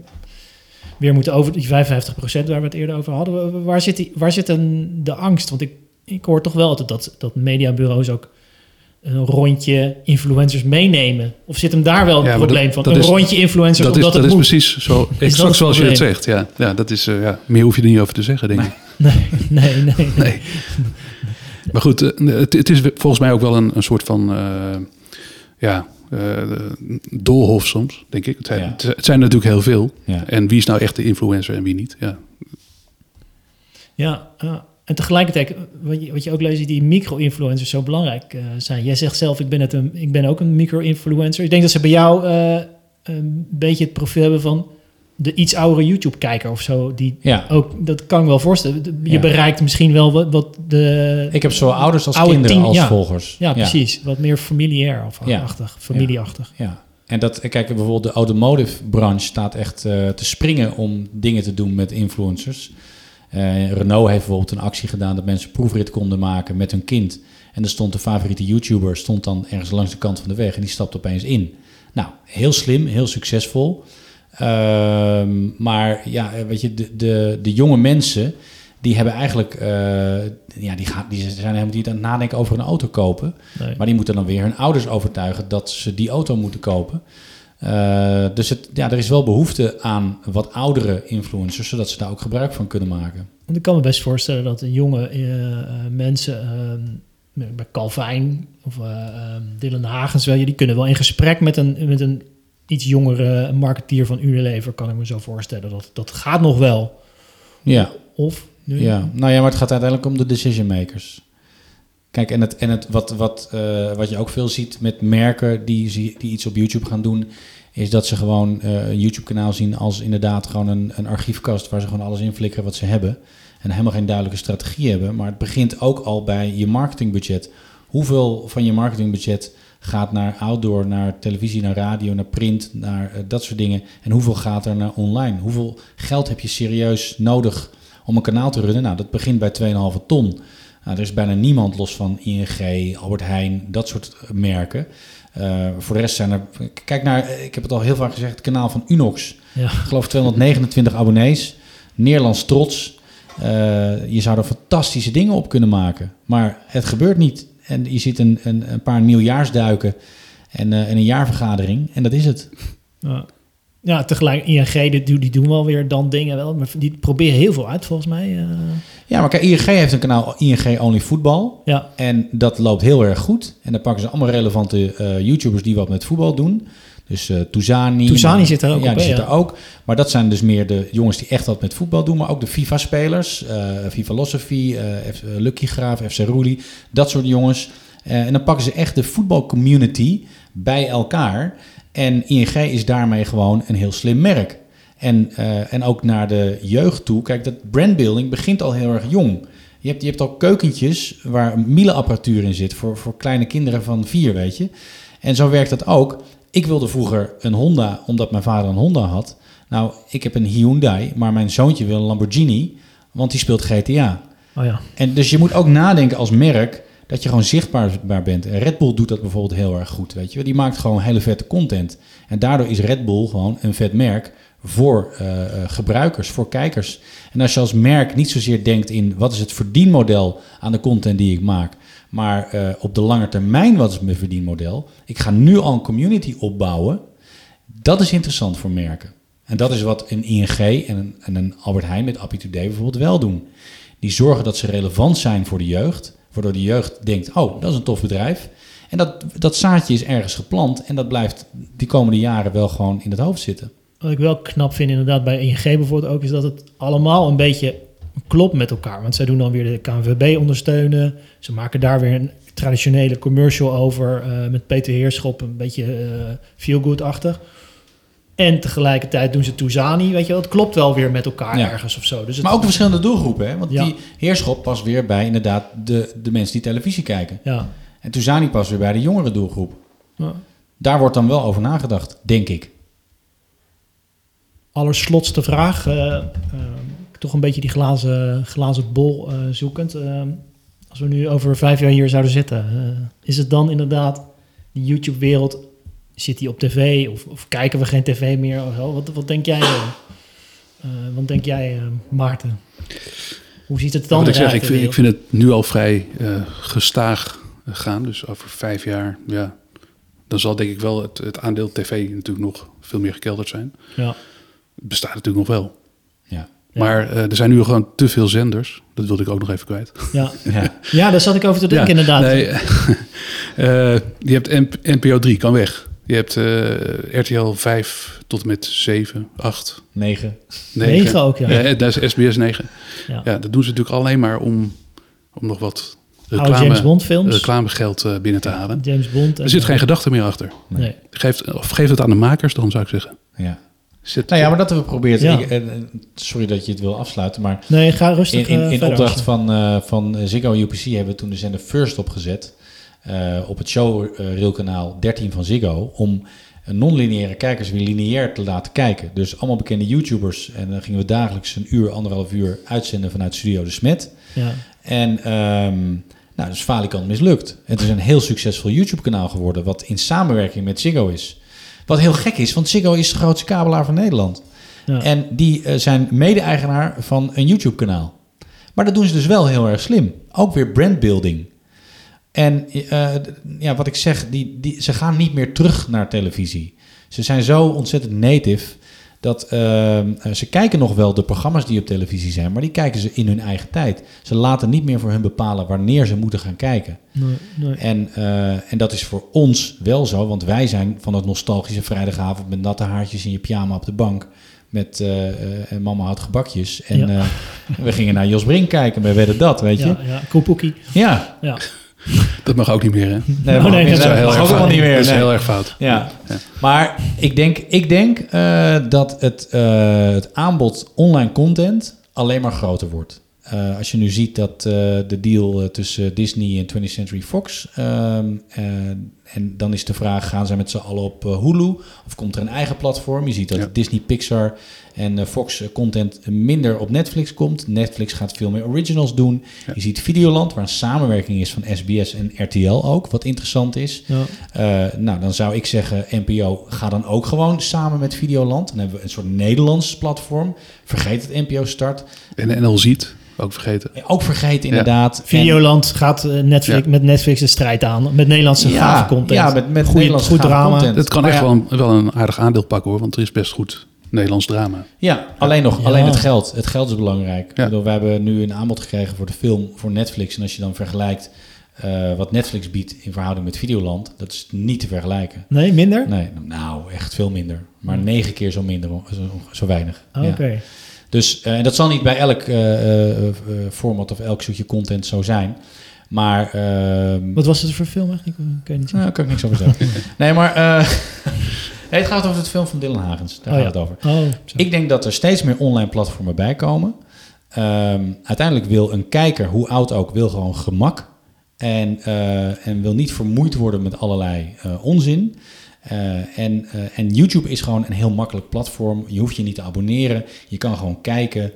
weer moeten over die 55% waar we het eerder over hadden. Waar zit, die, waar zit dan de angst? Want ik, ik hoor toch wel altijd dat, dat mediabureaus ook een rondje influencers meenemen. Of zit hem daar wel een probleem van? Een is, rondje influencers dat omdat is, dat is precies zo, exact zoals je het zegt. Ja, ja, dat is, uh, ja, meer hoef je er niet over te zeggen, denk ik. Nee, nee, nee. nee. nee. Maar goed, uh, het, het, is volgens mij ook wel een, een soort van... Uh, ja, uh, doolhof soms, denk ik. Het zijn, ja. het zijn natuurlijk heel veel. Ja. En wie is nou echt de influencer en wie niet? Ja, ja uh, en tegelijkertijd, wat je, wat je ook leest, die micro-influencers zo belangrijk uh, zijn. Jij zegt zelf, ik ben, het een, ik ben ook een micro-influencer. Ik denk dat ze bij jou een beetje het profiel hebben van de iets oudere YouTube-kijker of zo, die ja. ook, dat kan ik wel voorstellen. Je ja. bereikt misschien wel wat, wat de. Ik heb zo ouders als oude kinderen tien, als ja. volgers. Ja, precies. Wat meer familiair of achtig, familieachtig. Ja. En dat, kijk, bijvoorbeeld de automotive branche staat echt uh, te springen om dingen te doen met influencers. Uh, Renault heeft bijvoorbeeld een actie gedaan dat mensen proefrit konden maken met hun kind. En er stond de favoriete YouTuber stond dan ergens langs de kant van de weg en die stapt opeens in. Nou, heel slim, heel succesvol. Um, maar ja, weet je, de, de, de jonge mensen, die hebben eigenlijk, uh, ja, die, gaan, die zijn helemaal niet aan het nadenken over een auto kopen. Nee. Maar die moeten dan weer hun ouders overtuigen dat ze die auto moeten kopen. Uh, dus het, ja, er is wel behoefte aan wat oudere influencers, zodat ze daar ook gebruik van kunnen maken. Want ik kan me best voorstellen dat jonge uh, mensen, bij Calvijn of Dylan Hagens, wel, die kunnen wel in gesprek met een, met een iets jongere marketeer van Unilever, kan ik me zo voorstellen. Dat, dat gaat nog wel. Ja. Of? Nu? Ja, nou ja, maar het gaat uiteindelijk om de decision makers. Kijk, en, het, en het, wat, wat, uh, wat je ook veel ziet met merken die, die iets op YouTube gaan doen, is dat ze gewoon uh, een YouTube-kanaal zien als inderdaad gewoon een, een archiefkast waar ze gewoon alles in flikkeren wat ze hebben. En helemaal geen duidelijke strategie hebben. Maar het begint ook al bij je marketingbudget. Hoeveel van je marketingbudget gaat naar outdoor, naar televisie, naar radio, naar print, naar uh, dat soort dingen. En hoeveel gaat er naar online? Hoeveel geld heb je serieus nodig om een kanaal te runnen? Nou, dat begint bij 2,5 ton. Nou, er is bijna niemand los van ING, Albert Heijn, dat soort merken. Uh, voor de rest zijn er. Kijk naar, ik heb het al heel vaak gezegd, het kanaal van Unox. Ja. Ik geloof 229 abonnees. Nederlands trots. Uh, je zou er fantastische dingen op kunnen maken. Maar het gebeurt niet. En je ziet een, een, een paar nieuwjaarsduiken en, uh, en een jaarvergadering. En dat is het. Ja, ja tegelijk ING, die, die doen wel weer dan dingen wel. Maar die proberen heel veel uit volgens mij. Uh... Ja, maar kijk, ING heeft een kanaal ING Only Voetbal. Ja. En dat loopt heel erg goed. En dan pakken ze allemaal relevante uh, YouTubers die wat met voetbal doen. Dus uh, Touzani. Touzani zit er ook ja, op. Die zit er ook. Maar dat zijn dus meer de jongens die echt wat met voetbal doen. Maar ook de FIFA-spelers. Uh, FIFA-Losophy, uh, Lucky Graaf, FC Roelie. Dat soort jongens. en dan pakken ze echt de voetbalcommunity bij elkaar. En ING is daarmee gewoon een heel slim merk. En, en ook naar de jeugd toe. Kijk, dat brandbuilding begint al heel erg jong. Je hebt, je hebt al keukentjes waar mielenapparatuur in zit voor, voor kleine kinderen van vier, weet je. En zo werkt dat ook. Ik wilde vroeger een Honda, omdat mijn vader een Honda had. Nou, ik heb een Hyundai, maar mijn zoontje wil een Lamborghini, want die speelt GTA. Oh ja. En dus je moet ook nadenken als merk dat je gewoon zichtbaar bent. Red Bull doet dat bijvoorbeeld heel erg goed, weet je. Die maakt gewoon hele vette content. En daardoor is Red Bull gewoon een vet merk voor uh, gebruikers, voor kijkers. En als je als merk niet zozeer denkt in wat is het verdienmodel aan de content die ik maak, maar uh, op de lange termijn wat is mijn verdienmodel. Ik ga nu al een community opbouwen. Dat is interessant voor merken. En dat is wat een ING en een, en een Albert Heijn met Appy Today bijvoorbeeld wel doen. Die zorgen dat ze relevant zijn voor de jeugd, waardoor de jeugd denkt, oh, dat is een tof bedrijf. En dat, dat zaadje is ergens geplant en dat blijft die komende jaren wel gewoon in het hoofd zitten. Wat ik wel knap vind inderdaad bij ING bijvoorbeeld ook, is dat het allemaal een beetje klopt met elkaar. Want zij doen dan weer de KNVB ondersteunen. Ze maken daar weer een traditionele commercial over uh, met Peter Heerschop, een beetje uh, feel-good-achtig. En tegelijkertijd doen ze Touzani, weet je wel. Het klopt wel weer met elkaar ja. ergens of zo. Dus het maar ook verschillende doelgroepen, hè? Want ja. die Heerschop past weer bij inderdaad de, de mensen die televisie kijken. Ja. En Touzani past weer bij de jongere doelgroep. Ja. Daar wordt dan wel over nagedacht, denk ik allerslotste vraag. Uh, uh, toch een beetje die glazen, glazen bol uh, zoekend. als we nu over vijf jaar hier zouden zitten, is het dan inderdaad die YouTube-wereld? Zit die op tv of, of, kijken we geen tv meer? Of zo? Wat, wat denk jij? wat denk jij, Maarten? Hoe ziet het dan ja, ik, zeg, ik, vind, ik vind het nu al vrij gestaag gaan. Dus over vijf jaar, ja, dan zal denk ik wel het, het aandeel tv natuurlijk nog veel meer gekelderd zijn. Ja bestaat natuurlijk nog wel. Ja. Maar uh, er zijn nu gewoon te veel zenders. Dat wilde ik ook nog even kwijt. Ja, ja. ja daar zat ik over te denken ja, inderdaad. Nee, uh, je hebt NPO 3, kan weg. Je hebt uh, RTL 5 tot met 7, 8. 9. 9, 9 ook, ja. ja. Dat is SBS 9. Ja. ja, dat doen ze natuurlijk alleen maar om, om nog wat reclame, James Bond films. reclamegeld uh, binnen te halen. James Bond. Er zit geen gedachte meer achter. Nee. Geeft, of geef het aan de makers dan, zou ik zeggen. Ja. Zit, nou ja, maar dat hebben we geprobeerd. Ja. Ik, sorry dat je het wil afsluiten, maar... Nee, ga rustig In, in, in opdracht van, uh, van Ziggo UPC hebben we toen de zender First opgezet. Uh, op het showrailkanaal 13 van Ziggo. Om non-lineaire kijkers weer lineair te laten kijken. Dus allemaal bekende YouTubers. En dan gingen we dagelijks een uur, anderhalf uur uitzenden vanuit Studio De Smet. Ja. En... Um, nou, dus Falikant mislukt. Het is een heel succesvol YouTube-kanaal geworden, wat in samenwerking met Ziggo is. Wat heel gek is, want Ziggo is de grootste kabelaar van Nederland. Ja. En die uh, zijn mede-eigenaar van een YouTube-kanaal. Maar dat doen ze dus wel heel erg slim. Ook weer brandbuilding. En uh, ja, wat ik zeg, die, die, ze gaan niet meer terug naar televisie. Ze zijn zo ontzettend native dat uh, ze kijken nog wel de programma's die op televisie zijn, maar die kijken ze in hun eigen tijd. Ze laten niet meer voor hun bepalen wanneer ze moeten gaan kijken. Nee, nee. En, uh, en dat is voor ons wel zo, want wij zijn van het nostalgische vrijdagavond met natte haartjes in je pyjama op de bank. Met uh, mama had gebakjes. En ja. we gingen naar Jos Brink kijken bij Wedden Dat, weet je. Ja, ja. Koepoekie. Ja. ja. Dat mag ook niet meer, hè? Nee, oh, nee, dat heel mag erg ook fout. niet meer. Dat is nee. heel erg fout. Ja. Ja. Maar ik denk, ik denk uh, dat het, uh, het aanbod online content alleen maar groter wordt. Uh, als je nu ziet dat de deal tussen Disney en 20th Century Fox... en dan is de vraag, gaan zij met z'n allen op Hulu? Of komt er een eigen platform? Je ziet dat Ja. Disney, Pixar en eh, Fox eh, content minder op Netflix komt. Netflix gaat veel meer originals doen. Ja. Je ziet Videoland, waar een samenwerking is van SBS en RTL ook, wat interessant is. Ja. Eh, nou, dan zou ik zeggen, NPO, ga dan ook gewoon samen met Videoland. Dan hebben we een soort Nederlands platform. Vergeet het NPO Start. En NL ziet, ook vergeten. Ook vergeten inderdaad. Videoland gaat eh, Netflix, Ja. met Netflix de strijd aan. Met Nederlandse En- gave content. Ja, met, met Goed- Nederlandse goed drama. content. Het kan Maar echt ja, wel een, wel een aardig aandeel pakken hoor, want er is best goed Nederlands drama. Ja, alleen nog, Ja. alleen het geld. Het geld is belangrijk. Ja. Bedoel, we hebben nu een aanbod gekregen voor de film voor Netflix. En als je dan vergelijkt eh, wat Netflix biedt in verhouding met Videoland, dat is niet te vergelijken. Nee, minder? Nee, nou, echt veel minder. Maar negen keer zo minder, zo, zo weinig. Oh, Oké. Ja. Dus en dat zal niet bij elk format of elk soortje content zo zijn. Maar... ehm, Wat was het voor film eigenlijk? Ik kan je niet nou, daar kan ik niks over zeggen. nee, maar... nee, het gaat over het film van Dylan Hagens. Daar Oh, gaat ja. het over. Oh. Ik denk dat er steeds meer online platformen bij komen. Ehm, uiteindelijk wil een kijker, hoe oud ook, wil gewoon gemak. En, eh, en wil niet vermoeid worden met allerlei eh, onzin. Eh, en, eh, en YouTube is gewoon een heel makkelijk platform. Je hoeft je niet te abonneren. Je kan gewoon kijken.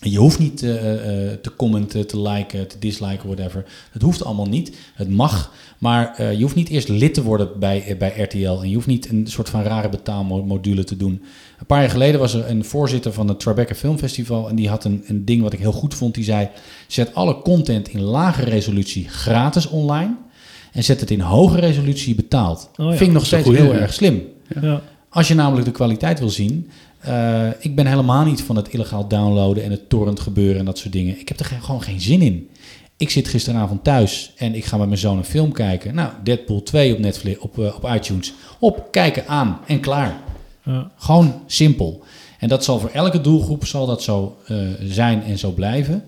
Je hoeft niet eh, eh, te commenten, te liken, te disliken, whatever. Het hoeft allemaal niet. Het mag. Maar je hoeft niet eerst lid te worden bij, bij RTL. En je hoeft niet een soort van rare betaalmodule te doen. Een paar jaar geleden was er een voorzitter van het Tribeca Filmfestival. En die had een, een ding wat ik heel goed vond. Die zei, zet alle content in lage resolutie gratis online. En zet het in hoge resolutie betaald. Oh ja, Vind ik nog steeds heel erg slim. Ja. Als je namelijk de kwaliteit wil zien. eh, ik ben helemaal niet van het illegaal downloaden en het torrent gebeuren en dat soort dingen. Ik heb er gewoon geen zin in. Ik zit gisteravond thuis en ik ga met mijn zoon een film kijken. Nou, Deadpool 2 op Netflix, op, eh, op iTunes. Op, kijken, aan en klaar. Ja. Gewoon simpel. En dat zal voor elke doelgroep zal dat zo eh, zijn en zo blijven.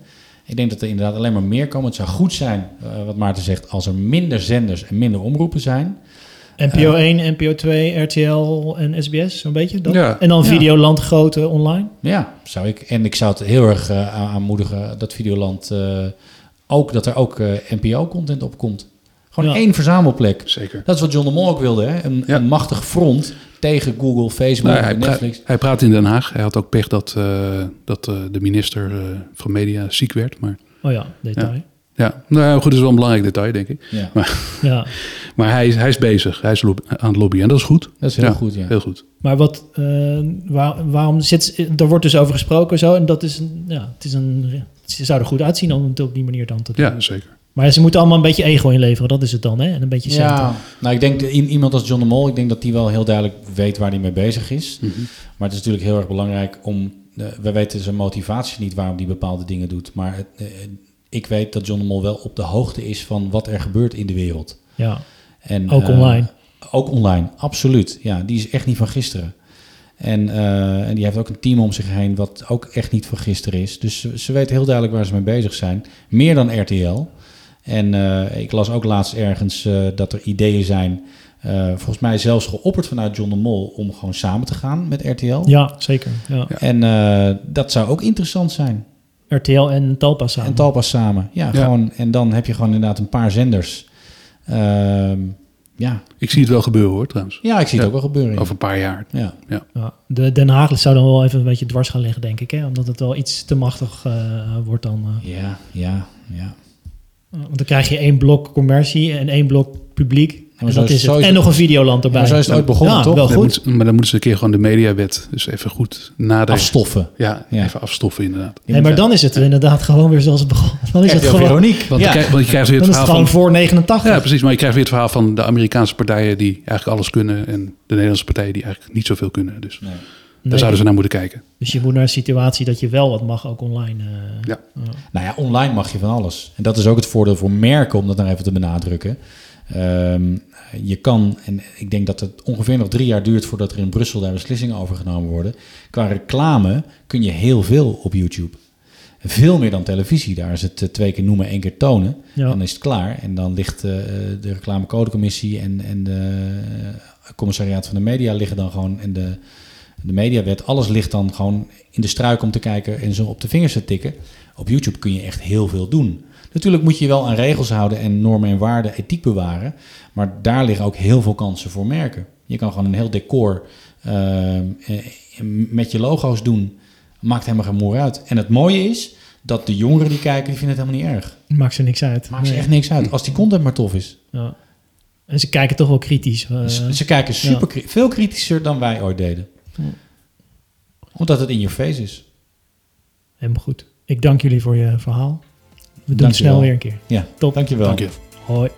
Ik denk dat er inderdaad alleen maar meer komen. Het zou goed zijn, eh, wat Maarten zegt, als er minder zenders en minder omroepen zijn. NPO 1, NPO 2, RTL en SBS, zo'n beetje. Dat? Ja. En dan Ja. Videoland grote online. Ja, zou ik. En ik zou het heel erg eh, aan- aanmoedigen dat Videoland eh, ook dat er ook eh, NPO-content op komt. Gewoon Ja. één verzamelplek. Zeker. Dat is wat John de Mol ook wilde, hè? Een, Ja. een machtig front tegen Google, Facebook Nou, hij, Netflix. hij praat in Den Haag. Hij had ook pech dat, eh, dat eh, de minister eh, van Media ziek werd. Maar Oh ja, detail. ja, nou goed, dat is wel een belangrijk detail, denk ik. Ja, Ja. Maar hij, is- hij is bezig. Hij is aan het lobbyen. En dat is goed. dat is heel Ja, goed, ja. Heel goed. Maar wat, eh, waar, waarom zit, daar wordt dus over gesproken zo. En dat is, een, ja, het is een, ze zou er goed uitzien om het op die manier dan te doen. Ja, zeker. Maar ze moeten allemaal een beetje ego inleveren, dat is het dan, hè? En een beetje centen. Ja, nou ik denk iemand als John de Mol, ik denk dat die wel heel duidelijk weet waar hij mee bezig is. Mhm. Maar het is natuurlijk heel erg belangrijk om. eh, we weten zijn motivatie niet waarom hij bepaalde dingen doet. Maar het, eh, ik weet dat John de Mol wel op de hoogte is van wat er gebeurt in de wereld. Ja, En, ook eh, online. Ook online, absoluut. Ja, die is echt niet van gisteren. En, eh, en die heeft ook een team om zich heen wat ook echt niet van gisteren is. Dus ze, ze weten heel duidelijk waar ze mee bezig zijn. Meer dan RTL. En eh, ik las ook laatst ergens eh, dat er ideeën zijn, eh, volgens mij zelfs geopperd vanuit John de Mol, om gewoon samen te gaan met RTL. Ja, zeker. Ja. En eh, dat zou ook interessant zijn. RTL en Talpa samen. En Talpa samen. Ja, Ja. Gewoon, en dan heb je gewoon inderdaad een paar zenders. Ehm, ja. Ik zie het wel gebeuren hoor, trouwens. ja, ik zie het ook wel gebeuren. ja. Over een paar jaar. Ja. Ja. De Den Haag zou dan wel even een beetje dwars gaan liggen, denk ik. Hè? Omdat het wel iets te machtig eh, wordt dan. eh. Ja, ja, ja. Want dan krijg je één blok commercie en één blok publiek. en, dat is- het. en het- nog een videoland erbij. maar zo is het ooit begonnen, ja, toch? Wel Dan goed. moet- maar dan moeten ze een keer gewoon de mediawet dus even goed nadenken. Afstoffen. Ja, Ja. even afstoffen inderdaad. Nee, maar dan is het inderdaad gewoon weer zoals het begon. Dan is het gewoon, Veronique. Want, ja. je, krijgt, want je krijgt weer dan het is het verhaal gewoon van... voor 89. Ja, precies. Maar je krijgt weer het verhaal van de Amerikaanse partijen die eigenlijk alles kunnen. En de Nederlandse partijen die eigenlijk niet zoveel kunnen. Dus Nee. Nee. daar zouden ze naar moeten kijken. Dus je moet naar een situatie dat je wel wat mag, ook online. eh. Ja. Nou ja, online mag je van alles. En dat is ook het voordeel voor merken, om dat nog even te benadrukken. Ehm, je kan, en ik denk dat het ongeveer nog drie jaar duurt voordat er in Brussel daar beslissingen over genomen worden. Qua reclame kun je heel veel op YouTube. Veel meer dan televisie. Daar is het eh, twee keer noemen, één keer tonen. Ja. Dan is het klaar. En dan ligt eh, de reclamecodecommissie en, en de commissariaat van de media liggen dan gewoon. En de, de mediawet, alles ligt dan gewoon in de struik om te kijken en zo op de vingers te tikken. Op YouTube kun je echt heel veel doen. Natuurlijk moet je wel aan regels houden en normen en waarden, ethiek bewaren. Maar daar liggen ook heel veel kansen voor merken. Je kan gewoon een heel decor eh, eh, met je logo's doen. Maakt helemaal geen moer uit. En het mooie is dat de jongeren die kijken, die vinden het helemaal niet erg. Maakt ze niks uit. Maakt ze echt niks uit. Als die content maar tof is. Ja. En ze kijken toch wel kritisch. eh. Ze, ze kijken super, veel kritischer dan wij ooit deden. Ja. Omdat het in je face is. Helemaal goed. Ik dank jullie voor je verhaal. We doen Dank het snel wel. weer een keer. Ja, Top. dankjewel. Dank je. Hoi.